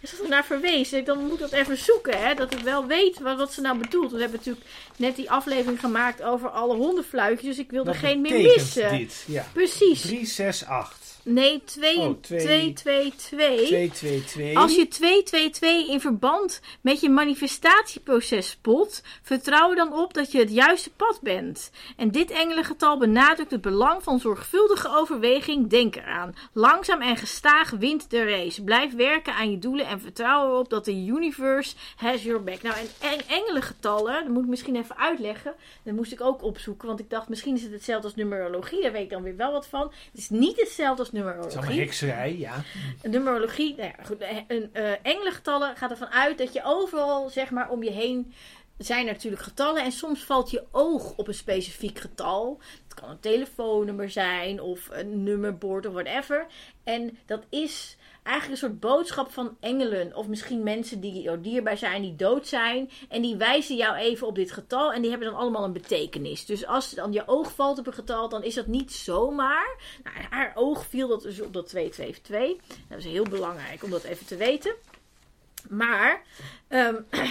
Is dat er naar verwezen? Dan moet ik dat even zoeken, hè? Dat ik wel weet wat, wat ze nou bedoelt. We hebben natuurlijk net die aflevering gemaakt over alle hondenfluitjes. Dus ik wilde Wat geen meer missen. dit? Ja. Precies. 368. Nee, 2 Oh, twee- 222. 222. Als je 222 in verband met je manifestatieproces spot, vertrouw er dan op dat je het juiste pad bent. En dit engelengetal benadrukt het belang van zorgvuldige overweging. Denk eraan. Langzaam en gestaag wint de race. Blijf werken aan je doelen en vertrouw erop dat de universe has your back. Nou, en en engelengetallen, dat moet ik misschien even uitleggen. Dat moest ik ook opzoeken, want ik dacht misschien is het hetzelfde als numerologie. Daar weet ik dan weer wel wat van. Het is niet hetzelfde als Het is allemaal numerologie. hekserij, ja. Een numerologie, nou ja, goed, een uh, engelengetallen gaat ervan uit dat je overal, zeg maar, om je heen zijn er natuurlijk getallen en soms valt je oog op een specifiek getal. Het kan een telefoonnummer zijn of een nummerbord of whatever. En dat is eigenlijk een soort boodschap van engelen. Of misschien mensen die jou dierbaar zijn, die dood zijn. En die wijzen jou even op dit getal. En die hebben dan allemaal een betekenis. Dus als dan je oog valt op een getal, dan is dat niet zomaar. Nou, haar oog viel dat dus op dat 222. Dat is heel belangrijk om dat even te weten. Maar, um,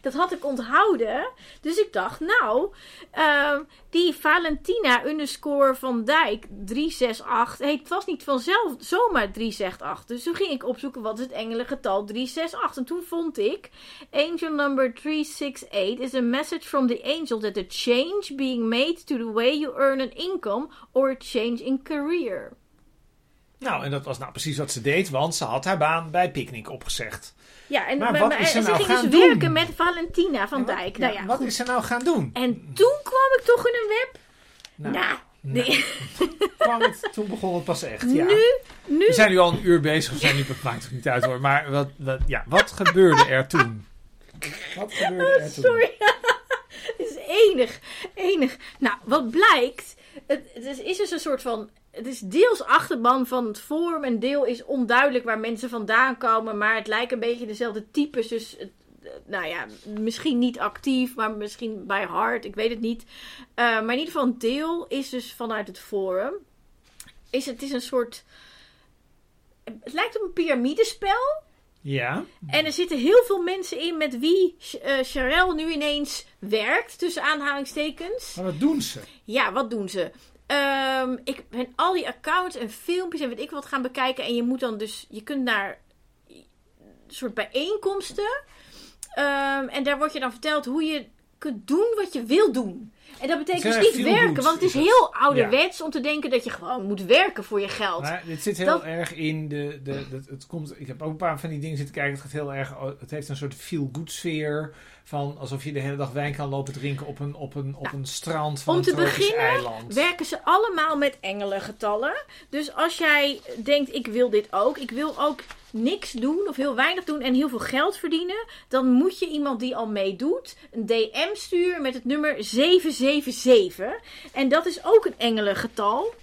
Dat had ik onthouden. Dus ik dacht, nou, ehm, die Valentina underscore van Dijk 368 heet vast niet vanzelf zomaar 368. Dus toen ging ik opzoeken wat is het engelengetal 368. En toen vond ik angel number 368 is a message from the angel that a change being made to the way you earn an income or a change in career. Nou, en dat was nou precies wat ze deed, want ze had haar baan bij Picnic opgezegd. Ja, en, Maar maar- wat maar- is ze nou ze ging dus doen? werken met Valentina van wat- Dijk. nou ja, wat goed. is ze nou gaan doen? En toen kwam ik toch in een web. Nou, Nou, nou, die- kwam het, toen begon het pas echt. Ja. nu, nu We zijn nu al een uur bezig, we zijn niet, dat maakt het niet uit hoor. Maar wat, wat, ja, wat gebeurde er toen? Wat gebeurde er toen? Sorry. Het is enig. Enig. Nou, wat blijkt. Het, het is, is dus een soort van. Het is deels achterban van het forum. En deel is onduidelijk waar mensen vandaan komen. Maar het lijkt een beetje dezelfde types. Dus. het- nou ja, misschien niet actief, maar misschien bij hart. Ik weet het niet. Eh, maar in ieder geval een deel is dus vanuit het forum. Is, het is een soort. Het lijkt op een piramidespel. Ja, En er zitten heel veel mensen in met wie uh, nu ineens werkt, tussen aanhalingstekens. maar wat doen ze? Ja, wat doen ze? Ehm, ik ben al die accounts en filmpjes en weet ik wat gaan bekijken. En je moet dan dus, je kunt naar een soort bijeenkomsten. Ehm, en daar wordt je dan verteld hoe je kunt doen wat je wil doen. En dat betekent Het dus niet werken, want het is het. heel ouderwets om te denken dat je gewoon moet werken voor je geld. Maar dit zit heel Dat- erg in de, de, de- het komt, ik heb ook een paar van die dingen zitten kijken. Het gaat heel erg, het heeft een soort feel-good sfeer van alsof je de hele dag wijn kan lopen drinken op een, op een, op een strand van om een te beginnen eiland. werken ze allemaal met engelengetallen. Dus als jij denkt, ik wil dit ook. Ik wil ook niks doen of heel weinig doen en heel veel geld verdienen. Dan moet je iemand die al meedoet een DM sturen met het nummer 777. En dat is ook een engelengetal.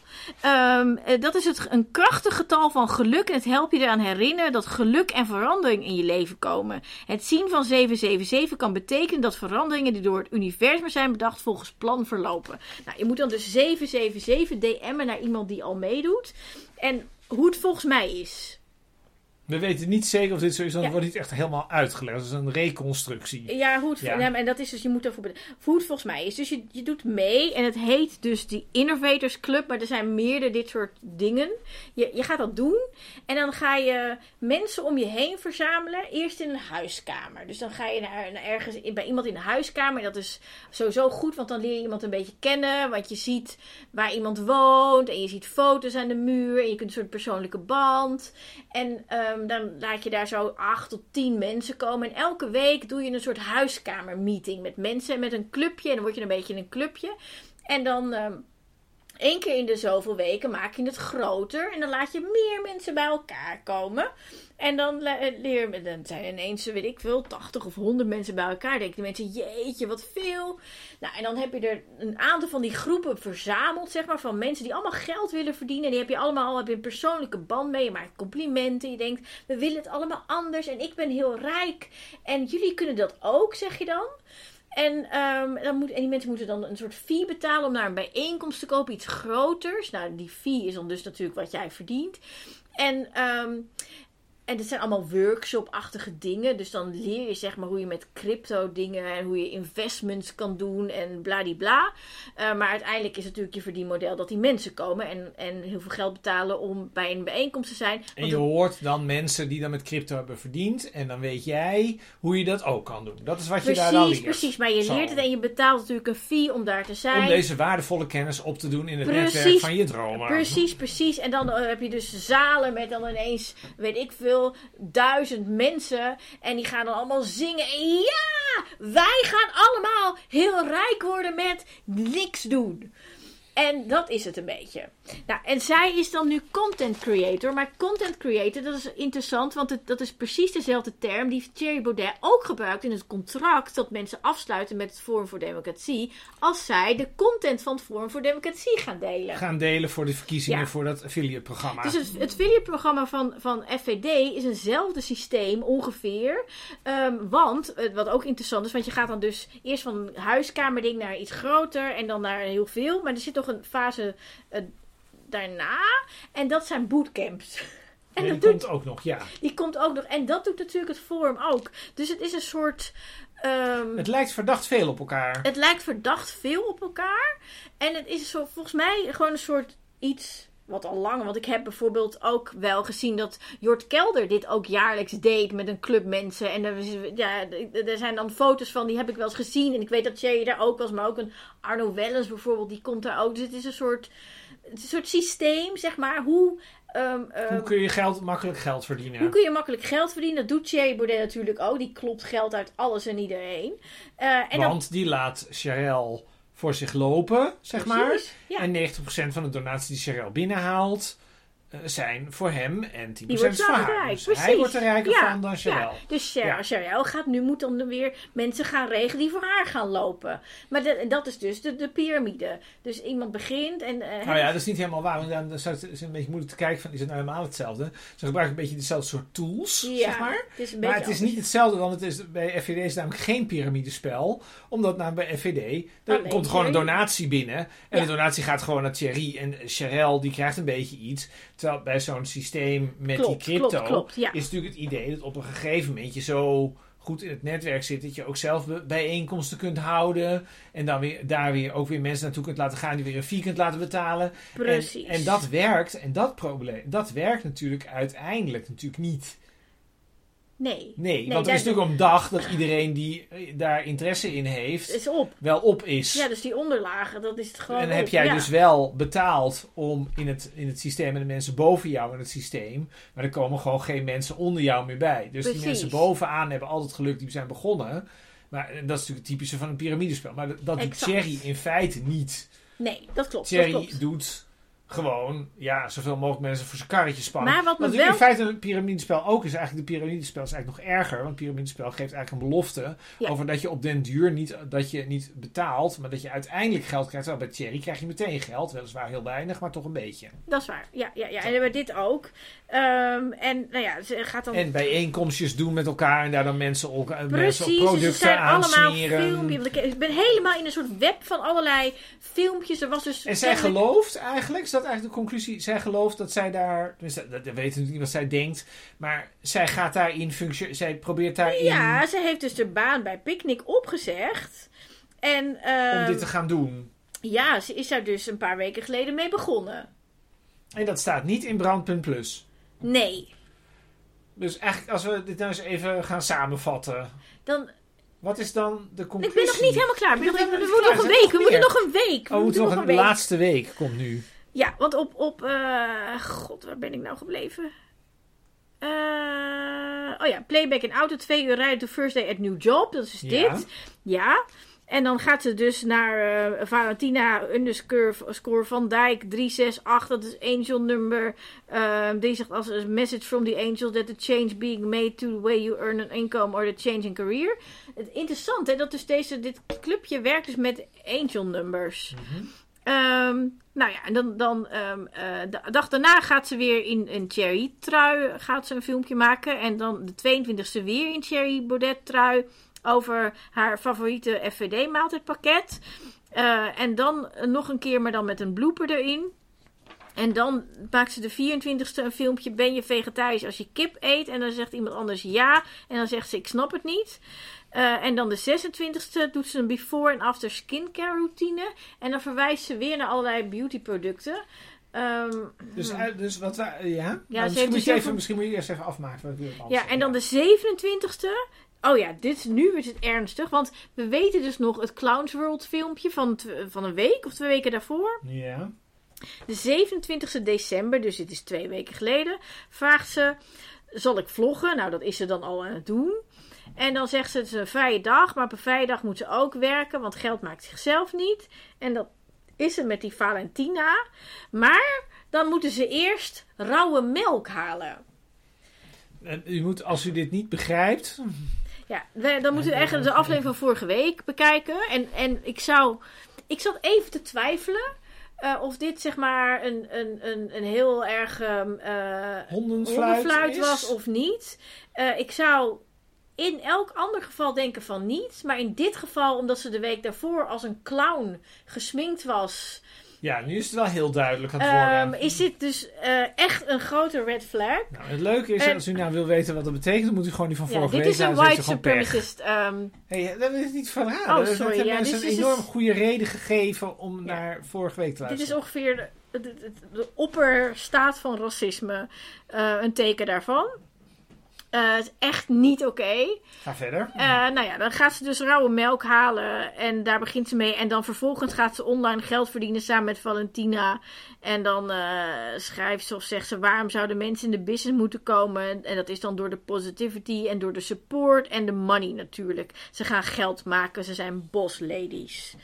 Ehm, eh, dat is het, een krachtig getal van geluk. En het helpt je eraan herinneren dat geluk en verandering in je leven komen. Het zien van 777 kan betekenen dat veranderingen die door het universum zijn bedacht volgens plan verlopen. Nou, je moet dan dus 777 DM'en naar iemand die al meedoet. En hoe het volgens mij is. We weten niet zeker of dit zo is, want Ja. het wordt niet echt helemaal uitgelegd. Het is een reconstructie. Ja, hoe het, Ja. ja, en dat is dus, je moet ervoor bed- Hoe het volgens mij is. Dus je, je doet mee en het heet dus die Innovators Club, maar er zijn meerdere dit soort dingen. Je, je gaat dat doen en dan ga je mensen om je heen verzamelen. Eerst in een huiskamer. Dus dan ga je naar, naar ergens bij iemand in de huiskamer. Dat is sowieso goed, want dan leer je iemand een beetje kennen. Want je ziet waar iemand woont en je ziet foto's aan de muur en je kunt een soort persoonlijke band. En ehm, dan laat je daar zo acht tot tien mensen komen. En elke week doe je een soort huiskamermeeting met mensen. Met een clubje. En dan word je een beetje in een clubje. En dan ehm één keer in de zoveel weken maak je het groter. En dan laat je meer mensen bij elkaar komen. En dan le- leer dan zijn ineens, weet ik veel, 80 of 100 mensen bij elkaar. Denken de mensen, jeetje, wat veel. Nou, en dan heb je er een aantal van die groepen verzameld, zeg maar, van mensen die allemaal geld willen verdienen. Die heb je allemaal heb je een persoonlijke band mee. Je maakt complimenten. Je denkt, we willen het allemaal anders. En ik ben heel rijk. En jullie kunnen dat ook, zeg je dan. En, ehm, dan moet, en die mensen moeten dan een soort fee betalen om naar een bijeenkomst te kopen, iets groters. Nou, die fee is dan dus natuurlijk wat jij verdient. En, ehm, en dit zijn allemaal workshop-achtige dingen. Dus dan leer je zeg maar hoe je met crypto dingen en hoe je investments kan doen en bladibla. Eh maar uiteindelijk is natuurlijk je verdienmodel dat die mensen komen en, en heel veel geld betalen om bij een bijeenkomst te zijn. En je het- hoort dan mensen die dan met crypto hebben verdiend. En dan weet jij hoe je dat ook kan doen. Dat is wat je daar dan leert. precies. Maar je Zo. leert het en je betaalt natuurlijk een fee om daar te zijn. Om deze waardevolle kennis op te doen in het Precies. netwerk van je dromen. Precies, precies. En dan eh, heb je dus zalen met dan ineens, weet ik veel, duizend mensen. En die gaan dan allemaal zingen. En ja, wij gaan allemaal heel rijk worden met niks doen. En dat is het een beetje. Nou, en zij is dan nu content creator. Maar content creator, dat is interessant. Want het, dat is precies dezelfde term die Thierry Baudet ook gebruikt in het contract. Dat mensen afsluiten met het Forum voor Democratie. Als zij de content van het Forum voor Democratie gaan delen. Gaan delen voor de verkiezingen Ja. voor dat affiliate programma. Dus het, het affiliate-programma van, van FVD is eenzelfde systeem ongeveer. Ehm, want, eh, wat ook interessant is, want je gaat dan dus eerst van een huiskamerding naar iets groter en dan naar heel veel. Maar er zit nog een fase eh, daarna en dat zijn bootcamps. En dat die doet, komt ook nog, ja. die komt ook nog. En dat doet natuurlijk het forum ook. Dus het is een soort ehm, Het lijkt verdacht veel op elkaar. het lijkt verdacht veel op elkaar. En het is zo, volgens mij gewoon een soort iets wat al lang. Want ik heb bijvoorbeeld ook wel gezien dat Jort Kelder dit ook jaarlijks deed met een club mensen. En er, ja, er zijn dan foto's van, die heb ik wel eens gezien. En ik weet dat Jerry daar ook was, maar ook een Arno Wellens bijvoorbeeld, die komt daar ook. Dus het is een soort, een soort systeem, zeg maar. Hoe, ehm, ehm, Hoe kun je geld, makkelijk geld verdienen? hoe kun je makkelijk geld verdienen? Dat doet Thierry Baudet natuurlijk ook. Die klopt geld uit alles en iedereen. Eh, en dan, Want die laat Charel voor zich lopen, zeg maar. Ja. En 90% van de donaties die Charel binnenhaalt, zijn voor hem en 10% Die wordt is voor haar. belangrijk, Dus hij wordt er rijker Ja, van dan Charel. Ja, dus Char- Ja. Gaat nu, moet dan weer mensen gaan regelen die voor haar gaan lopen. Maar dat, dat is dus de, de piramide. Dus iemand begint en... eh, Nou ja, dat is niet helemaal waar. Want dan zou het is een beetje moeilijk te kijken van, is het nou helemaal hetzelfde? Ze gebruiken een beetje dezelfde soort tools, ja, zeg maar. Het is Maar het is niet hetzelfde, want het is, bij FVD is het namelijk geen piramidespel. Omdat nou, bij FVD, er komt gewoon een donatie binnen. En de donatie gaat gewoon naar Thierry. En Charel, die krijgt een beetje iets. Terwijl bij zo'n systeem met Klopt, die crypto, klopt, klopt, ja. is natuurlijk het idee dat op een gegeven moment je zo goed in het netwerk zit, dat je ook zelf bijeenkomsten kunt houden. En dan weer, daar weer ook weer mensen naartoe kunt laten gaan die weer een fee kunt laten betalen. Precies. En, en dat werkt. En dat probleem, dat werkt natuurlijk uiteindelijk natuurlijk niet. Nee. Nee, want er is natuurlijk een dag dat iedereen die eh, daar interesse in heeft, is op. wel op is. Ja, dus die onderlagen, dat is het gewoon en dan heb jij ja. dus wel betaald om in het, in het systeem en de mensen boven jou in het systeem. Maar er komen gewoon geen mensen onder jou meer bij. Dus die mensen bovenaan hebben altijd geluk die zijn begonnen. Maar eh, dat is natuurlijk het typische van een piramidespel. Maar dat, dat doet Exact. Thierry in feite niet. Nee, dat klopt. klopt. doet gewoon, ja, zoveel mogelijk mensen voor zijn karretje spannen. Maar wat me wel- in feite een piramidespel ook is, eigenlijk de piramidespel is eigenlijk nog erger. Want het piramidespel geeft eigenlijk een belofte Ja. over dat je op den duur niet, dat je niet betaalt, maar dat je uiteindelijk geld krijgt. Terwijl bij Thierry krijg je meteen geld, weliswaar heel weinig, maar toch een beetje. Dat is waar. Ja, ja, ja. En bij dit ook. Ehm, en nou ja, ze gaat dan... En bijeenkomstjes doen met elkaar en daar dan mensen, ook, mensen Precies, op dus producten er zijn allemaal filmpjes. Want Ik ben helemaal in een soort web van allerlei filmpjes. Er was dus En zij gelooft eigenlijk, dat eigenlijk de conclusie? Zij gelooft dat zij daar, tenminste, dat, dat weten natuurlijk niet wat zij denkt, maar zij gaat daarin functie, zij probeert daarin Ja, ze heeft dus de baan bij Picnic opgezegd. En ehm, om dit te gaan doen. ja, ze is daar dus een paar weken geleden mee begonnen. En dat staat niet in Brandpunt Plus. Nee. Dus eigenlijk, als we dit nou eens even gaan samenvatten. Dan, Wat is dan de ik conclusie? ben nog niet helemaal klaar. Ik nog we moeten nog niet een week. We moeten nog een week. Oh, we moeten nog een een, de week. laatste week komt nu. Ja, want op, op eh, god, waar ben ik nou gebleven? Eh, oh ja, playback in auto, twee uur rijden to first day at new job. Dat is Ja. dit. Ja. En dan gaat ze dus naar eh, Valentina underscore score van Dijk 368. Dat is angel number. eh, die zegt als een message from the angel that the change being made to the way you earn an income or the change in career. Het interessante, hè, dat dus deze, dit clubje werkt dus met angel numbers. Ehm, nou ja, en dan, dan ehm, eh, de dag daarna gaat ze weer in een Cherry trui gaat ze een filmpje maken. En dan de 22e weer in Cherry Baudet trui over haar favoriete FVD maaltijdpakket. Eh, en dan nog een keer, maar dan met een blooper erin. En dan maakt ze de 24e een filmpje. Ben je vegetarisch als je kip eet? En dan zegt iemand anders ja. En dan zegt ze ik snap het niet. Eh, en dan de 26e doet ze een before en after skincare routine. En dan verwijst ze weer naar allerlei beautyproducten. Ehm, Dus, uit- dus wat wij, ja? Nou, misschien, moet dus je even, misschien moet je eerst even afmaken. Wat ik wil ja, en dan de 27e. Oh ja, dit nu is het ernstig. Want we weten dus nog het Clowns World filmpje van, van een week of twee weken daarvoor. Ja. De 27e december, dus dit is twee weken geleden, vraagt ze: Zal ik vloggen? Nou, dat is ze dan al aan het doen. En dan zegt ze: Het is een vrije dag, maar op een vrije dag moet ze ook werken, want geld maakt zichzelf niet. En dat is het met die Valentina. Maar dan moeten ze eerst rauwe melk halen. En u moet, als u dit niet begrijpt, Ja, dan moeten we echt de aflevering van vorige week bekijken. En, en ik zou. Ik zat even te twijfelen. Eh, of dit zeg maar een, een, een, een heel erg eh, hondenfluit, was of niet. Eh, ik zou in elk ander geval denken van niet. Maar in dit geval, omdat ze de week daarvoor als een clown gesminkt was. Ja, nu is het wel heel duidelijk aan het worden. Ehm, is dit dus eh, echt een grote red flag? Nou, het leuke is, En- als u nou wil weten wat dat betekent, dan moet u gewoon die van Ja, vorige dit week is een white supremacist. ehm, Hey, dat is niet van raar. Oh, sorry, dat hebben ja, mensen dit een is enorm dus- goede reden gegeven om Ja. naar vorige week te dit luisteren. is ongeveer de, de, de- de opperstaat van racisme. eh, een teken daarvan. Eh, is echt niet oké. Ga verder. Eh, nou ja, dan gaat ze dus rauwe melk halen en daar begint ze mee. En dan vervolgens gaat ze online geld verdienen samen met Valentina. En dan eh, schrijft ze of zegt ze waarom zouden mensen in de business moeten komen. En dat is dan door de positivity en door de support en de money natuurlijk. Ze gaan geld maken, ze zijn boss ladies.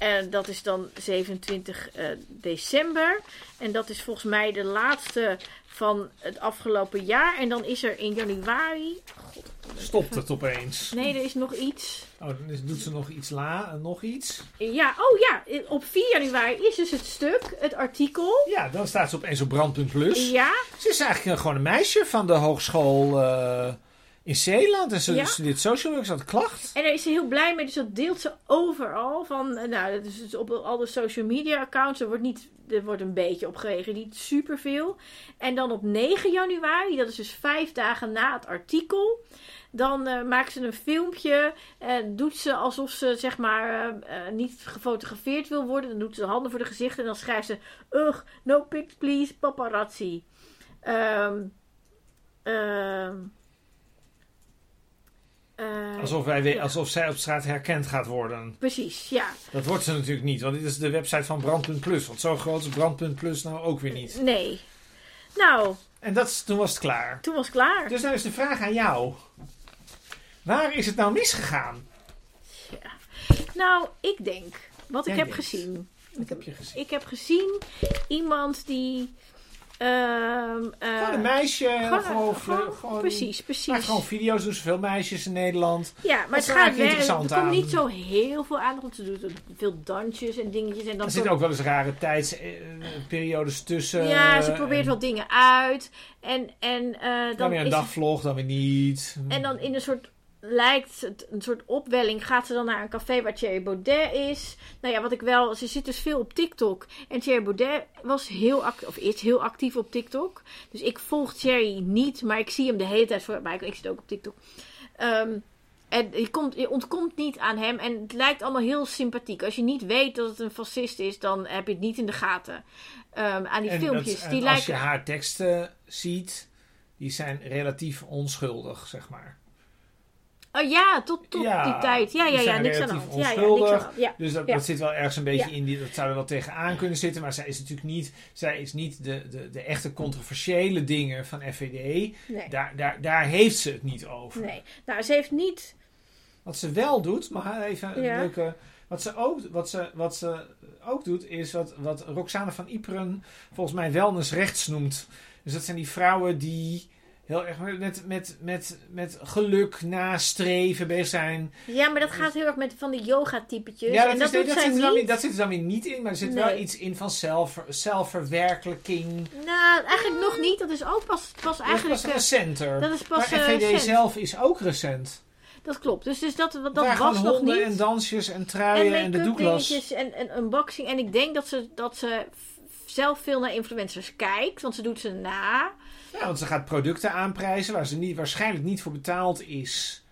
En dat is dan 27 eh, december. En dat is volgens mij de laatste van het afgelopen jaar. En dan is er in januari. God, Stopt het opeens. Nee, er is nog iets. Oh, dan is- doet ze nog iets la, nog iets. Ja, oh ja, op 4 januari is dus het stuk, het artikel. Ja, dan staat ze opeens op Brandpunt Plus. Ja, Ze is eigenlijk gewoon een meisje van de hogeschool eh, in Zeeland. En ze Ja. studeert social work, ze had klacht. en daar is ze heel blij mee, dus dat deelt ze overal. Van, eh, nou, dat is dus op al de social media accounts. Er wordt, niet, er wordt een beetje op gereageerd, niet superveel. En dan op 9 januari, dat is dus vijf dagen na het artikel. Dan eh, maakt ze een filmpje en doet ze alsof ze zeg maar eh, eh, niet gefotografeerd wil worden. Dan doet ze de handen voor de gezicht en dan schrijft ze: Ugh, no pics please, paparazzi. Ehm ehm eh, Alsof, wij, alsof zij op straat herkend gaat worden. Precies, ja. Dat wordt ze natuurlijk niet, want dit is de website van Brandpunt Plus. Want zo groot is Brandpunt Plus nou ook weer niet. Nee. Nou, En dat, toen was het klaar. toen was het klaar. Dus nou is de vraag aan jou. Waar is het nou misgegaan? Nou, ik denk, wat ik heb gezien. Wat heb je gezien? Ik heb gezien iemand die. Ehm eh, Gewoon een meisje, gewoon- gewoon, gewoon- gewoon, precies, Maakt precies. gewoon video's, doen zoveel meisjes in Nederland. Ja, maar Dat het gaat wel. Er komt niet zo heel veel aandacht. Want ze doet veel dansjes en dingetjes. En dan Er zitten ook wel eens rare tijdsperiodes tussen. ja, ze probeert en wat dingen uit. En, en eh, Dan dan weer een dagvlog, dan weer niet. En dan in een soort lijkt het een soort opwelling gaat ze dan naar een café waar Thierry Baudet is. Nou ja, wat ik wel, ze zit dus veel op TikTok. En Thierry Baudet was heel actief, of is heel actief op TikTok. Dus ik volg Thierry niet, maar ik zie hem de hele tijd voorbij. Ik zit ook op TikTok. Ehm, en je, komt, je ontkomt niet aan hem. En het lijkt allemaal heel sympathiek. Als je niet weet dat het een fascist is, dan heb je het niet in de gaten. Ehm, aan die En filmpjes. en die als je haar teksten ziet, die zijn relatief onschuldig, zeg maar. Oh ja, tot, tot Ja, die tijd. Ja, ja, ja, niks aan de relatief hand. Ja, ja, niks aan hand. Dus dat, zit wel ergens een beetje in die. Dat zou er wel tegenaan kunnen zitten. Maar zij is natuurlijk niet. Zij is niet de, de, de echte controversiële dingen van FVD. Nee. Daar, daar, daar heeft ze het niet over. Nee. Nou, ze heeft niet. Wat ze wel doet, ik even een leuke. Wat ze, ook, wat, ze, wat ze ook doet, is wat, wat Roxane van Iperen volgens mij wellnessrechts noemt. Dus dat zijn die vrouwen die heel erg met, met, met, met geluk nastreven bezig zijn. Ja, maar dat gaat heel erg met van die yoga-typetjes. ja, en dat is- dat, zit er dan, niet. weer- dat zit er dan weer niet in, maar er zit Nee. wel iets in van zelf, zelfverwerkelijking. Nou, eigenlijk nog niet. Dat is ook pas, pas Dat is eigenlijk. pas eh, recenter. dat is pas. maar eh, FVD zelf is ook recent. Dat klopt. Dus, dus dat, dat, Waar was gewoon nog honden niet. en dansjes en en truien en, de make-up Douglas. dingetjes en, en unboxing. En ik denk dat ze, dat ze zelf veel naar influencers kijkt. Want ze doet ze na. Ja, want ze gaat producten aanprijzen waar ze niet, waarschijnlijk niet voor betaald is.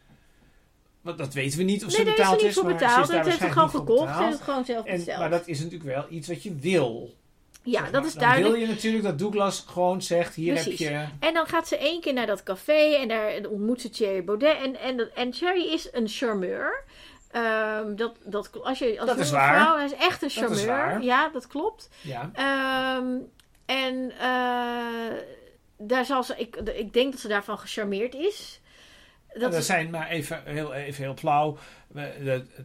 Want dat weten we niet of nee, ze daar is betaald ze niet voor betaald. ze is heeft ze gewoon heeft betaald. het gewoon zelf En, besteld. maar dat is natuurlijk wel iets wat je wil. ja, zeg dat is Dan duidelijk. wil je natuurlijk dat Douglas gewoon zegt, hier Precies. heb je... En dan gaat ze één keer naar dat café en daar ontmoet ze Thierry Baudet. En, en, en Thierry is een charmeur. Ehm, dat, dat, als je, als Dat is waar. vrouw, hij is echt een is charmeur. Ja, dat klopt. Ja, Ehm, en eh, daar zal ze, ik, ik denk dat ze daarvan gecharmeerd is. Dat zijn maar even heel, even heel flauw.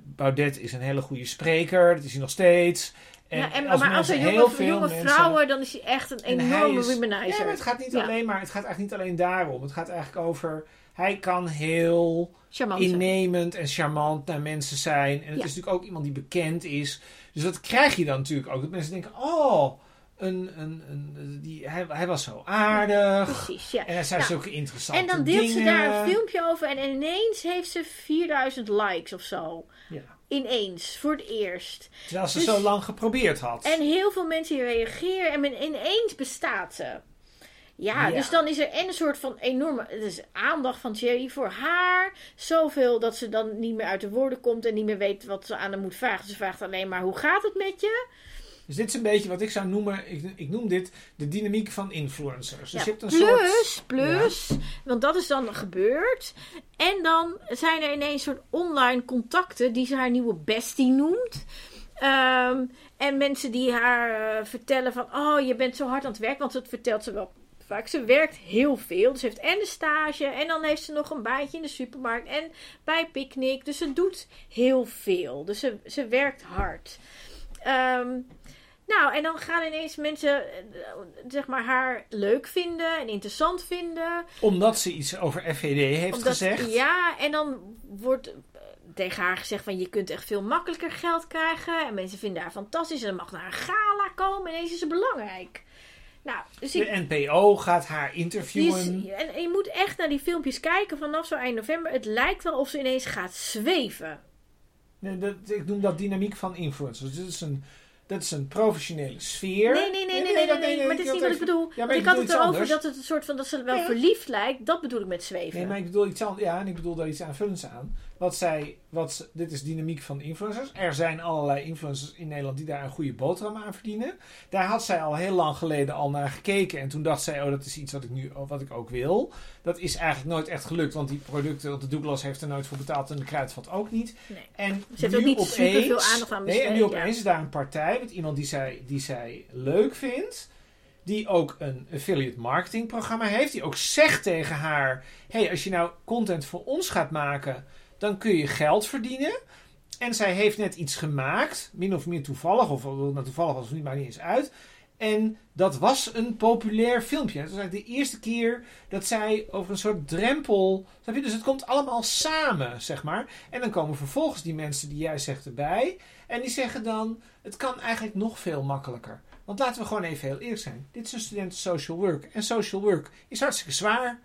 Baudet is een hele goede spreker, dat is hij nog steeds. En, ja, en, als maar als er jonge, heel veel jonge mensen- vrouwen, dan is hij echt een enorme is- womanizer. Ja, maar het gaat niet Ja. alleen maar, het gaat eigenlijk niet alleen daarom. Het gaat eigenlijk over, hij kan heel Charmant. innemend en charmant naar mensen zijn. En het Ja. is natuurlijk ook iemand die bekend is. Dus dat krijg je dan natuurlijk ook. Dat mensen denken, oh, een, een, een die, hij, hij was zo aardig. Precies, ja. En hij zei Nou, zulke interessante En dan deelt ze daar een filmpje over en ineens heeft ze 4000 likes of zo. Ja. Ineens, voor het eerst. Terwijl ze Dus- zo lang geprobeerd had. En heel veel mensen reageren en men- ineens bestaat ze. Ja, Ja. dus dan is er en een soort van enorme dus aandacht van Thierry voor haar. Zoveel dat ze dan niet meer uit de woorden komt en niet meer weet wat ze aan hem moet vragen. Ze vraagt alleen maar, hoe gaat het met je? Dus dit is een beetje wat ik zou noemen, ik, ik noem dit de dynamiek van influencers. Dus je hebt een plus, soort... plus, want dat is dan gebeurd. En dan zijn er ineens soort online contacten die ze haar nieuwe bestie noemt. Ehm, en mensen die haar eh, vertellen van, oh je bent zo hard aan het werk. Want dat vertelt ze wel vaak. Ze werkt heel veel. Dus ze heeft en een stage en dan heeft ze nog een baantje in de supermarkt en bij Picnic. Dus ze doet heel veel. Dus ze, ze werkt hard. Ehm, nou, en dan gaan ineens mensen eh, zeg maar, haar leuk vinden en interessant vinden. Omdat ze iets over FVD heeft Omdat- gezegd. Ja, en dan wordt eh, tegen haar gezegd van je kunt echt veel makkelijker geld krijgen. En mensen vinden haar fantastisch. En dan mag naar een gala komen. En ineens is ze belangrijk. Nou, dus ik, De NPO gaat haar is- interviewen. en je moet echt naar die filmpjes kijken vanaf zo eind november. Het lijkt wel of ze ineens gaat zweven. Nee, dat, ik noem dat dynamiek van influencers. Dus dat is een, dat is een professionele sfeer. Nee, nee, nee, nee, nee, nee, maar dat is niet wat ik bedoel. Ik had het erover dat het een soort van dat ze wel verliefd lijkt. Dat bedoel ik met zweven. Nee, maar ik bedoel iets anders. Ja, en ik bedoel daar iets aanvullends aan. Wat zij, wat, dit is dynamiek van influencers. Er zijn allerlei influencers in Nederland die daar een goede boterham aan verdienen. Daar had zij al heel lang geleden al naar gekeken. En toen dacht zij, oh, dat is iets wat ik nu wat ik ook wil. Dat is eigenlijk nooit echt gelukt. Want die producten, want de Douglas heeft er nooit voor betaald en de Kruidvat ook niet. Nee. En nu ook niet opeens- superveel aandacht aan Nee, en nu besteed, opeens ja. is daar een partij met iemand die zij, die zij leuk vindt. Die ook een affiliate marketing programma heeft. Die ook zegt tegen haar: hey, als je nou content voor ons gaat maken, dan kun je geld verdienen. En zij heeft net iets gemaakt, min of meer toevallig, of nou, toevallig was het niet, maar niet eens uit. En dat was een populair filmpje. Het was eigenlijk de eerste keer dat zij over een soort drempel. Dus het komt allemaal samen, zeg maar. En dan komen vervolgens die mensen die jij zegt erbij. En die zeggen dan: het kan eigenlijk nog veel makkelijker. Want laten we gewoon even heel eerlijk zijn. Dit is een student social work. En social work is hartstikke zwaar.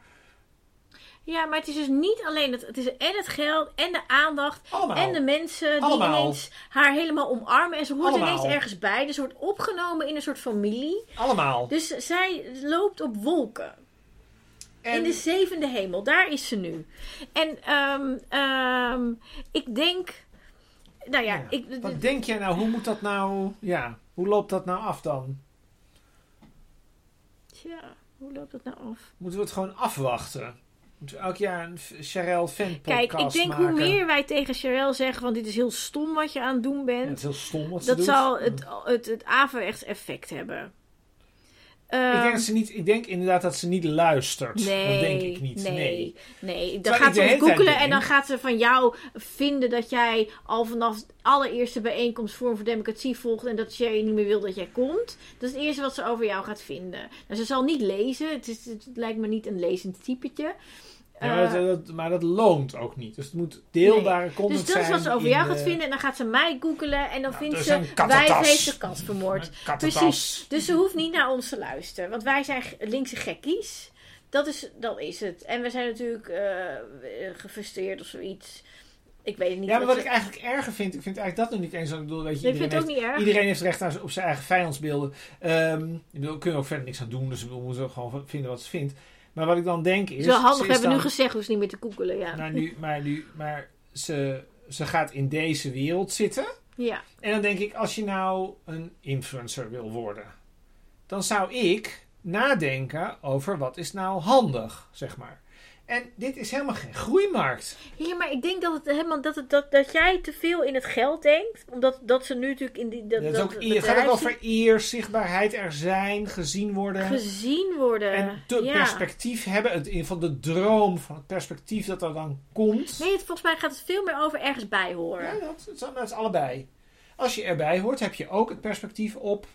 Ja, maar het is dus niet alleen het, het is en het geld en de aandacht Allemaal. en de mensen die Allemaal. ineens haar helemaal omarmen en ze hoort Allemaal. ineens ergens bij. Dus ze wordt opgenomen in een soort familie. Allemaal. Dus zij loopt op wolken. En, In de zevende hemel, daar is ze nu. En ehm, ehm, ik denk. Nou ja, ja, ik, wat denk jij nou? Hoe moet dat nou? Ja, hoe loopt dat nou af dan? Tja, hoe loopt dat nou af? Moeten we het gewoon afwachten? Elk jaar een Charel fan Kijk, ik denk maken? hoe meer wij tegen Sherelle zeggen: van dit is heel stom wat je aan het doen Ja, bent. het is heel stom wat ze dat doet. zal het, het, het averechts effect hebben. Ik, Ehm, denk dat ze niet, ik denk inderdaad dat ze niet luistert. Nee, dat denk ik niet. Nee, Nee. nee. Dan gaat ze googelen en dan gaat ze van jou vinden dat jij al vanaf de allereerste bijeenkomst Forum voor Democratie volgt en dat Sherry niet meer wil dat jij komt. Dat is het eerste wat ze over jou gaat vinden. Nou, ze zal niet lezen. Het, is, het lijkt me niet een lezend typetje. Ja, maar, Eh, dat, dat- maar dat loont ook niet. Dus het moet deelbare content dus dat is zijn. wat ze over jou de- gaat vinden. En dan gaat ze mij googelen. En dan vindt dus ze... Wijs heeft de kat vermoord. Precies. Dus ze hoeft niet naar ons te luisteren. Want wij zijn linkse gekkies. Dat is, dat is het. En we zijn natuurlijk eh, gefrustreerd of zoiets. Ik weet het niet. Ja, maar wat ik eigenlijk erger vind, ik vind eigenlijk dat nog niet eens ik bedoel. Weet je, Nee, iedereen, heeft, niet erg. iedereen heeft recht op zijn eigen vijandsbeelden. Ehm ik bedoel, we kunnen ook verder niks aan doen, dus we moeten gewoon vinden wat ze vindt. Maar wat ik dan denk is. Zo handig is hebben we nu gezegd, ze niet meer te googelen. Ja. Nou, nu, maar nu, maar ze, ze gaat in deze wereld zitten. ja. En dan denk ik, als je nou een influencer wil worden, dan zou ik nadenken over wat is nou handig, zeg maar. En dit is helemaal geen groeimarkt. ja, maar ik denk dat, het helemaal, dat, het, dat, dat jij te veel in het geld denkt. Omdat dat ze nu natuurlijk in die. Dat, Dat ook, het gaat ook over eer, zichtbaarheid, er zijn, gezien worden. gezien worden. en te ja. perspectief hebben. Het, geval de droom van het perspectief dat er dan komt. Nee, het, volgens mij gaat het veel meer over ergens bij horen. Ja, dat, dat is allebei. Als je erbij hoort, heb je ook het perspectief op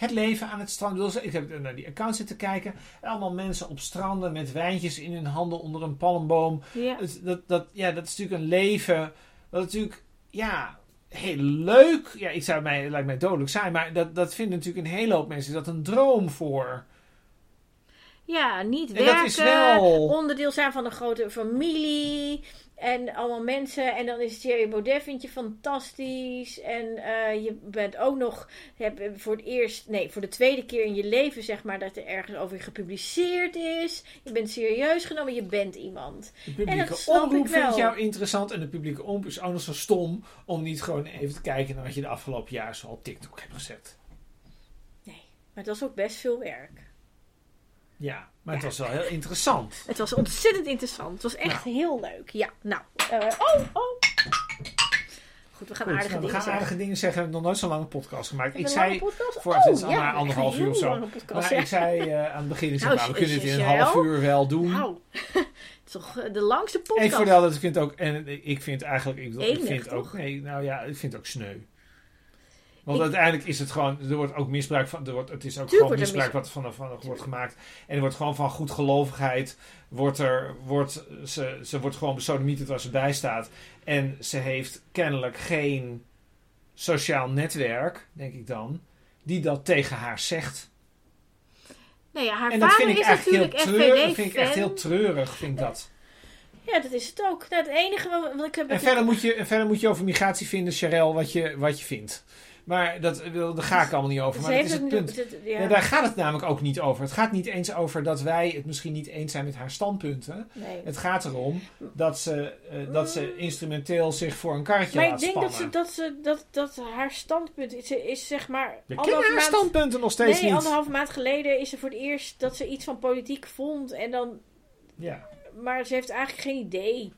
het leven aan het strand. Ik heb naar die account zitten kijken. Allemaal mensen op stranden met wijntjes in hun handen onder een palmboom. Ja. Dat, dat, ja, dat is natuurlijk een leven. Wat natuurlijk, ja, heel leuk. Ja, ik zou mij, lijkt mij dodelijk saai. Maar dat, dat vinden natuurlijk een hele hoop mensen dat een droom voor. Ja, niet En werken, dat is wel- onderdeel zijn van een grote familie en allemaal mensen. En dan is Thierry Baudet vind je fantastisch. En eh, je bent ook nog hebt voor het eerst, nee, voor de tweede keer in je leven zeg maar dat er ergens over je gepubliceerd is. Je bent serieus genomen, je bent iemand. De En publieke dat snap omroep vindt jou interessant. En de publieke omroep is nog zo stom om niet gewoon even te kijken naar wat je de afgelopen jaar zo op TikTok hebt gezet. Nee, maar het was ook best veel werk. Ja, maar het was wel heel interessant. Het was ontzettend interessant. Het was echt heel leuk. Ja, nou. eh, oh, oh. Goed, we gaan Goed, aardige nou, we dingen gaan zeggen. aardige dingen zeggen. We hebben nog nooit zo'n lange podcast gemaakt. Ik zei, lange podcast? voor het is Oh, ja, anderhalf uur of zo. podcast, maar ja. ik zei eh, aan het begin, ik Nou, nou, we kunnen het in een half uur wel doen. Nou, het is toch eh, de langste podcast. Ik vertel dat ik vind ook, en ik vind eigenlijk, ik, bedoel, ik Enig, vind ook, toch? nee, nou ja, ik vind het ook sneu. Want Ik- uiteindelijk is het gewoon, er wordt ook misbruik van, er wordt, het is ook gewoon misbruik wat van, van, wordt gemaakt. En er wordt gewoon van goedgelovigheid, wordt er, wordt, ze, ze wordt gewoon besodemieterd waar ze bij staat. En ze heeft kennelijk geen sociaal netwerk, denk ik dan, die dat tegen haar zegt. Nee, ja, haar en dat vader vind ik is natuurlijk treurig, vind ik echt FVD-fan. heel treurig, vind ik dat. Ja, dat is het ook. Nou, het enige wat, ik heb... En verder moet, je, verder moet je over migratie vinden, Charel, wat je, wat je vindt. Maar dat, daar ga ik allemaal niet over. Ze Maar dat is het punt. ja, Ja, daar gaat het namelijk ook niet over. Het gaat niet eens over dat wij het misschien niet eens zijn met haar standpunten. nee. Het gaat erom dat ze, eh, dat ze instrumenteel zich voor een karretje Maar ik laat denk dat, spannen. ze, dat, ze, dat, dat haar standpunt is, is zeg maar... We kennen haar maand- standpunten nog steeds Nee, niet. anderhalve maand geleden is er voor het eerst dat ze iets van politiek vond. En dan Ja. Maar ze heeft eigenlijk geen idee.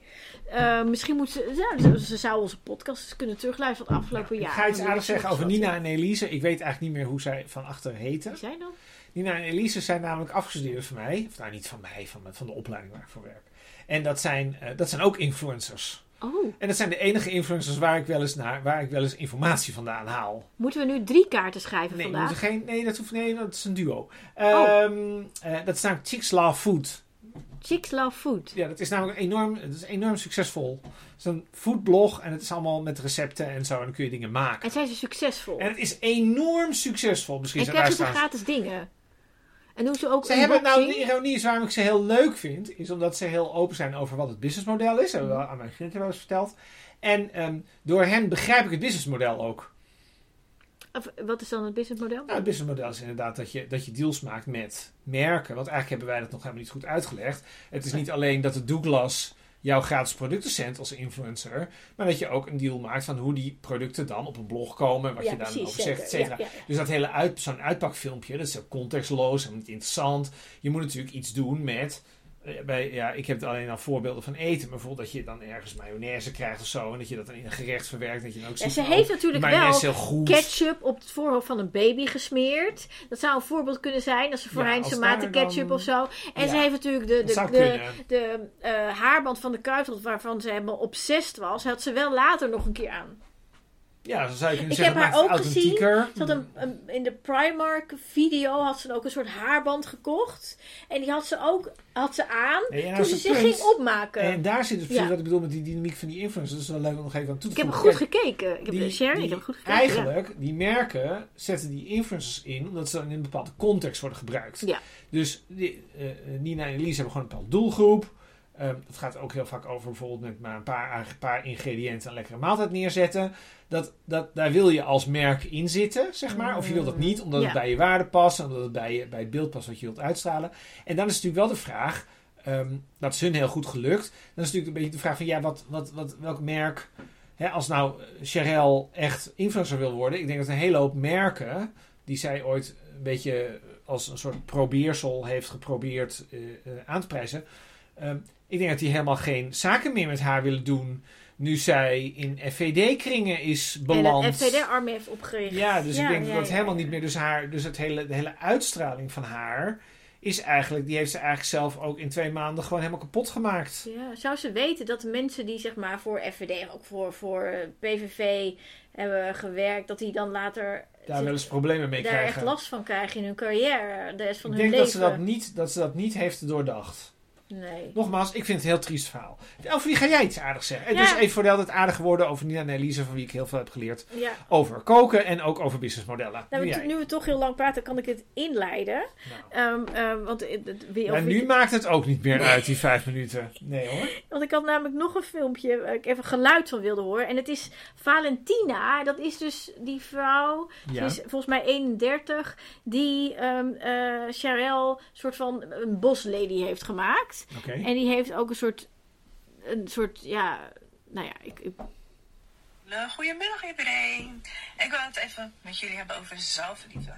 Eh, misschien moet ze, ja, ze. Zou onze podcast kunnen terugluisteren van het afgelopen Ik jaar. ga iets Dan aardigs weet zeggen ze over Nina en Elise. Ik weet eigenlijk niet meer hoe zij van achter heten. Wie zijn dat? Nina en Elise zijn namelijk afgestudeerd van mij. Of nou, niet van mij, van, van de opleiding waar ik voor werk. En dat zijn, eh, dat zijn ook influencers. Oh, En dat zijn de enige influencers waar ik wel eens, naar, waar ik wel eens informatie vandaan haal. moeten we nu drie kaarten schrijven Nee, vandaag? geen, nee, dat hoeft, nee, dat is een duo. Oh. Eh, dat is namelijk Chicks Love Food. Chicks Love Food. Ja, dat is namelijk enorm, het is enorm succesvol. Het is een foodblog en het is allemaal met recepten en zo. En dan kun je dingen maken. En zijn ze succesvol? En het is enorm succesvol. Misschien En zijn krijgen ze gratis dingen? En doen ze ook Ze hebben nou, de ironie is waarom ik ze heel leuk vind, is omdat ze heel open zijn over wat het businessmodel is. Dat hebben we wel aan mijn vrienden wel eens verteld. En ehm, door hen begrijp ik het businessmodel ook. Of, wat is dan het businessmodel? Nou, het businessmodel is inderdaad dat je, dat je deals maakt met merken. Want eigenlijk hebben wij dat nog helemaal niet goed uitgelegd. Het is niet alleen dat de Douglas jouw gratis producten zendt als influencer. Maar dat je ook een deal maakt van hoe die producten dan op een blog komen. Wat ja, je daar dan precies. over zegt, et cetera. Ja, ja, ja. Dus dat hele uit, zo'n uitpakfilmpje, dat is ook contextloos en niet interessant. Je moet natuurlijk iets doen met. Eh, Bij, ja, ik heb alleen al voorbeelden van eten. Bijvoorbeeld dat je dan ergens mayonaise krijgt of zo. En dat je dat dan in een gerecht verwerkt. Dat je dan ook En ziet ze heeft oh, natuurlijk wel ketchup op het voorhoofd van een baby gesmeerd. Dat zou een voorbeeld kunnen zijn als ze Ja, voorheen tomaten daar ketchup dan- of zo. En Ja, ze heeft natuurlijk de, de, de, eh, haarband van de kuifrot waarvan ze helemaal obsessed was, had ze wel later nog een keer aan. Ja, zo zou je kunnen Ik zeggen. heb het haar ook gezien. Ze had een, een- in de Primark video had ze ook een soort haarband gekocht. En die had ze ook had ze aan toen ze zich ging opmaken. En daar zit dus precies Ja. wat ik bedoel met die dynamiek van die influencers. Dat is wel leuk om nog even aan toe te ik heb voegen. goed gekeken. Ik heb die- Sharon, die- ik heb goed gekeken. Eigenlijk, die merken zetten die influencers in omdat ze dan in een bepaalde context worden gebruikt. Ja. Dus die, eh, Nina en Elise hebben gewoon een bepaalde doelgroep. Ehm dat gaat ook heel vaak over bijvoorbeeld met maar een paar, een paar ingrediënten een lekkere maaltijd neerzetten. Dat, dat, daar wil je als merk in zitten, zeg maar. Of je wilt dat niet, omdat Ja. het bij je waarde past. Omdat het bij, je, bij het beeld past wat je wilt uitstralen. En dan is natuurlijk wel de vraag, ehm, dat is hun heel goed gelukt. Dan is natuurlijk een beetje de vraag van, ja, wat, wat, wat, welk merk... Hè, als nou Cherelle echt influencer wil worden. Ik denk dat een hele hoop merken, die zij ooit een beetje als een soort probeersel heeft geprobeerd eh, eh, aan te prijzen. Ehm, ik denk dat die helemaal geen zaken meer met haar willen doen. Nu zij in FVD-kringen is beland. En het FVD-army heeft opgericht. Ja, dus ik denk ja, dat het ja, helemaal niet meer. Dus, haar, dus het hele, de hele uitstraling van haar is eigenlijk. Die heeft ze eigenlijk zelf ook in twee maanden gewoon helemaal kapot gemaakt. Ja, zou ze weten dat de mensen die zeg maar voor FVD, ook voor, voor PVV hebben gewerkt, dat die dan later Daar wel eens problemen mee daar echt krijgen. last van krijgen in hun carrière, de rest van Ik hun denk leven? dat ze, dat, niet, dat ze dat niet heeft doordacht. Nee. Nogmaals, ik vind het een heel triest verhaal. Wie ga jij iets aardigs zeggen? En Ja. dus even voor de altijd aardige woorden over Nina en Elise, van wie ik heel veel heb geleerd. Ja. Over koken en ook over businessmodellen. Nou, Nu nu we toch heel lang praten, kan ik het inleiden. Nou. Ehm, ehm, want, eh, het- wie- wie- nu maakt het ook niet meer uit, die vijf minuten. Nee hoor. want ik had namelijk nog een filmpje waar ik even geluid van wilde horen. En het is Valentina. Dat is dus die vrouw, Ja. ze is volgens mij 31, die eh Charel soort van een boslady heeft gemaakt. Oké. En die heeft ook een soort, een soort, ja, nou ja, ik, ik- Eh, Goedemiddag iedereen. Ik wil het even met jullie hebben over zelfliefde.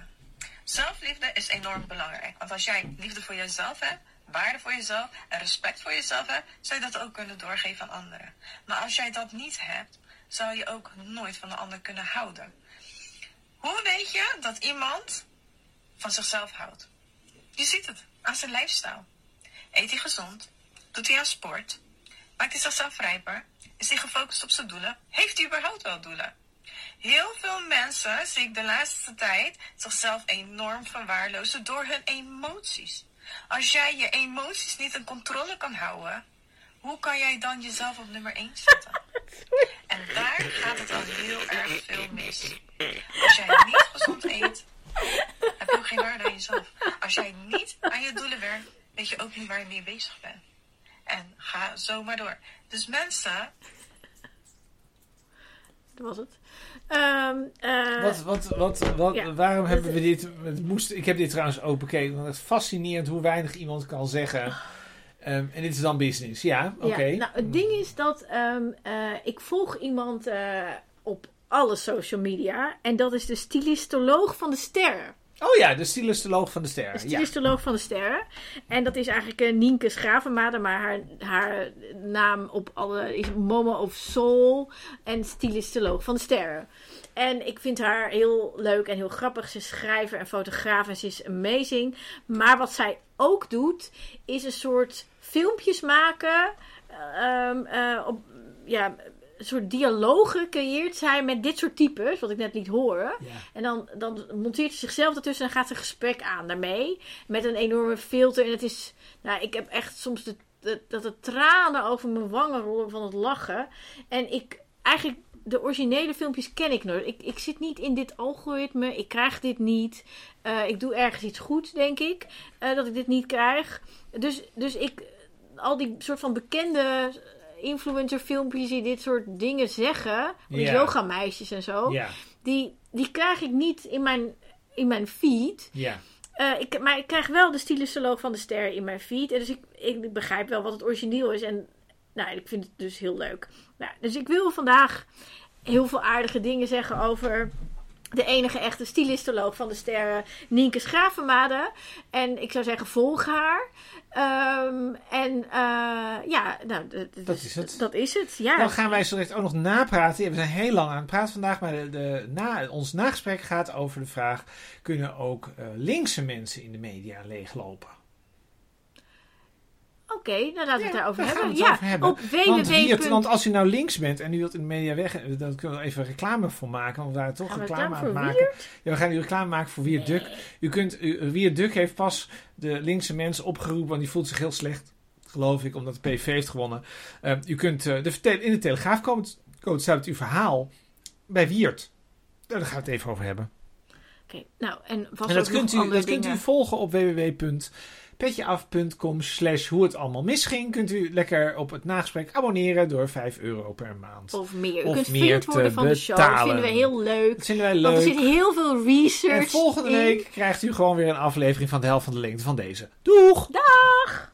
Zelfliefde is enorm belangrijk. Want als jij liefde voor jezelf hebt, waarde voor jezelf en respect voor jezelf hebt, zou je dat ook kunnen doorgeven aan anderen. Maar als jij dat niet hebt, zou je ook nooit van de ander kunnen houden. Hoe weet je dat iemand van zichzelf houdt? Je ziet het aan zijn lifestyle. Eet hij gezond? Doet hij aan sport? Maakt hij zichzelf rijper? Is hij gefocust op zijn doelen? Heeft hij überhaupt wel doelen? Heel veel mensen zie ik de laatste tijd zichzelf enorm verwaarlozen door hun emoties. Als jij je emoties niet in controle kan houden, hoe kan jij dan jezelf op nummer 1 zetten? En daar gaat het al heel erg veel mis. Als jij niet gezond eet, heb je ook geen waarde aan jezelf. Als jij niet aan je doelen werkt, weet je ook niet waar je mee bezig bent. En ga zo maar door. Dus mensen, dat was het. Ehm, eh, Wat, wat, wat, wat, Ja. waarom hebben we dit... Het moest, ik heb dit trouwens ook bekeken. Want het is fascinerend hoe weinig iemand kan zeggen. Ehm, en dit is dan business. Ja, oké. Ja, nou, het ding is dat ehm, eh, ik volg iemand eh, op alle social media. En dat is de stylistoloog van de sterren. Oh ja, de stylistoloog van de sterren. De Ja. stylistoloog van de sterren. En dat is eigenlijk uh, Nienke Schravenmader, maar haar, haar naam op alle is Momo of Soul en stylistoloog van de sterren. En ik vind haar heel leuk en heel grappig. Ze is schrijver en fotograaf en ze is amazing. Maar wat zij ook doet, is een soort filmpjes maken. ehm, eh, op, ja, een soort dialogen creëert zij met dit soort types, wat ik net liet horen. Ja. En dan, dan monteert ze zichzelf ertussen en gaat ze een gesprek aan daarmee. Met een enorme filter. En het is, nou, ik heb echt soms de, de- dat de tranen over mijn wangen rollen van het lachen. En ik, eigenlijk, de originele filmpjes ken ik nooit. Ik, ik zit niet in dit algoritme. Ik krijg dit niet. Eh, ik doe ergens iets goed, denk ik. eh, dat ik dit niet krijg. Dus, dus ik, al die soort van bekende influencer filmpjes die dit soort dingen zeggen. Ja. yoga meisjes en zo die, die krijg ik niet in mijn, in mijn feed. ja. Eh, ik, maar ik krijg wel de stylistoloog van de ster in mijn feed. En dus ik, ik begrijp wel wat het origineel is. En nou, ik vind het dus heel leuk. Nou, dus ik wil vandaag heel veel aardige dingen zeggen over de enige echte stylistoloog van de sterren, Nienke Schravenmade. En ik zou zeggen, volg haar. Ehm, en eh, ja, nou, Dat is het. Dat is het, ja. Dan gaan wij zo direct ook nog napraten. We zijn heel lang aan het praten vandaag, maar de, de, na, ons nagesprek gaat over de vraag: kunnen ook eh, linkse mensen in de media leeglopen? Oké, nou laten we het Ja, daarover daar hebben. het ja, over hebben. op Want, www. want als u nou links bent en u wilt in de media weg, eh, dan kunnen we even reclame voor maken. Want we waren toch Gaan reclame aan maken. Ja, we gaan nu reclame maken voor Wiert Duk. U kunt, u, Wiert Duk heeft pas de linkse mensen opgeroepen, want die voelt zich heel slecht. Geloof ik, omdat de PV heeft gewonnen. Eh, u kunt eh, de, in de Telegraaf komen. Code staat uw verhaal bij Wiert. Daar gaan we het even over hebben. Oké, nou, en vast En dat kunt, u, dat kunt u volgen op www.petjeaf.com slash hoe het allemaal misging. Kunt u lekker op het nagesprek abonneren door 5 euro per maand. Of meer. U of kunt meer vriend worden te van de show. Dat betalen. vinden we heel leuk. Dat vinden wij Want er leuk. zit heel veel research En volgende in. week krijgt u gewoon weer een aflevering van de helft van de lengte van deze. Doeg! Dag!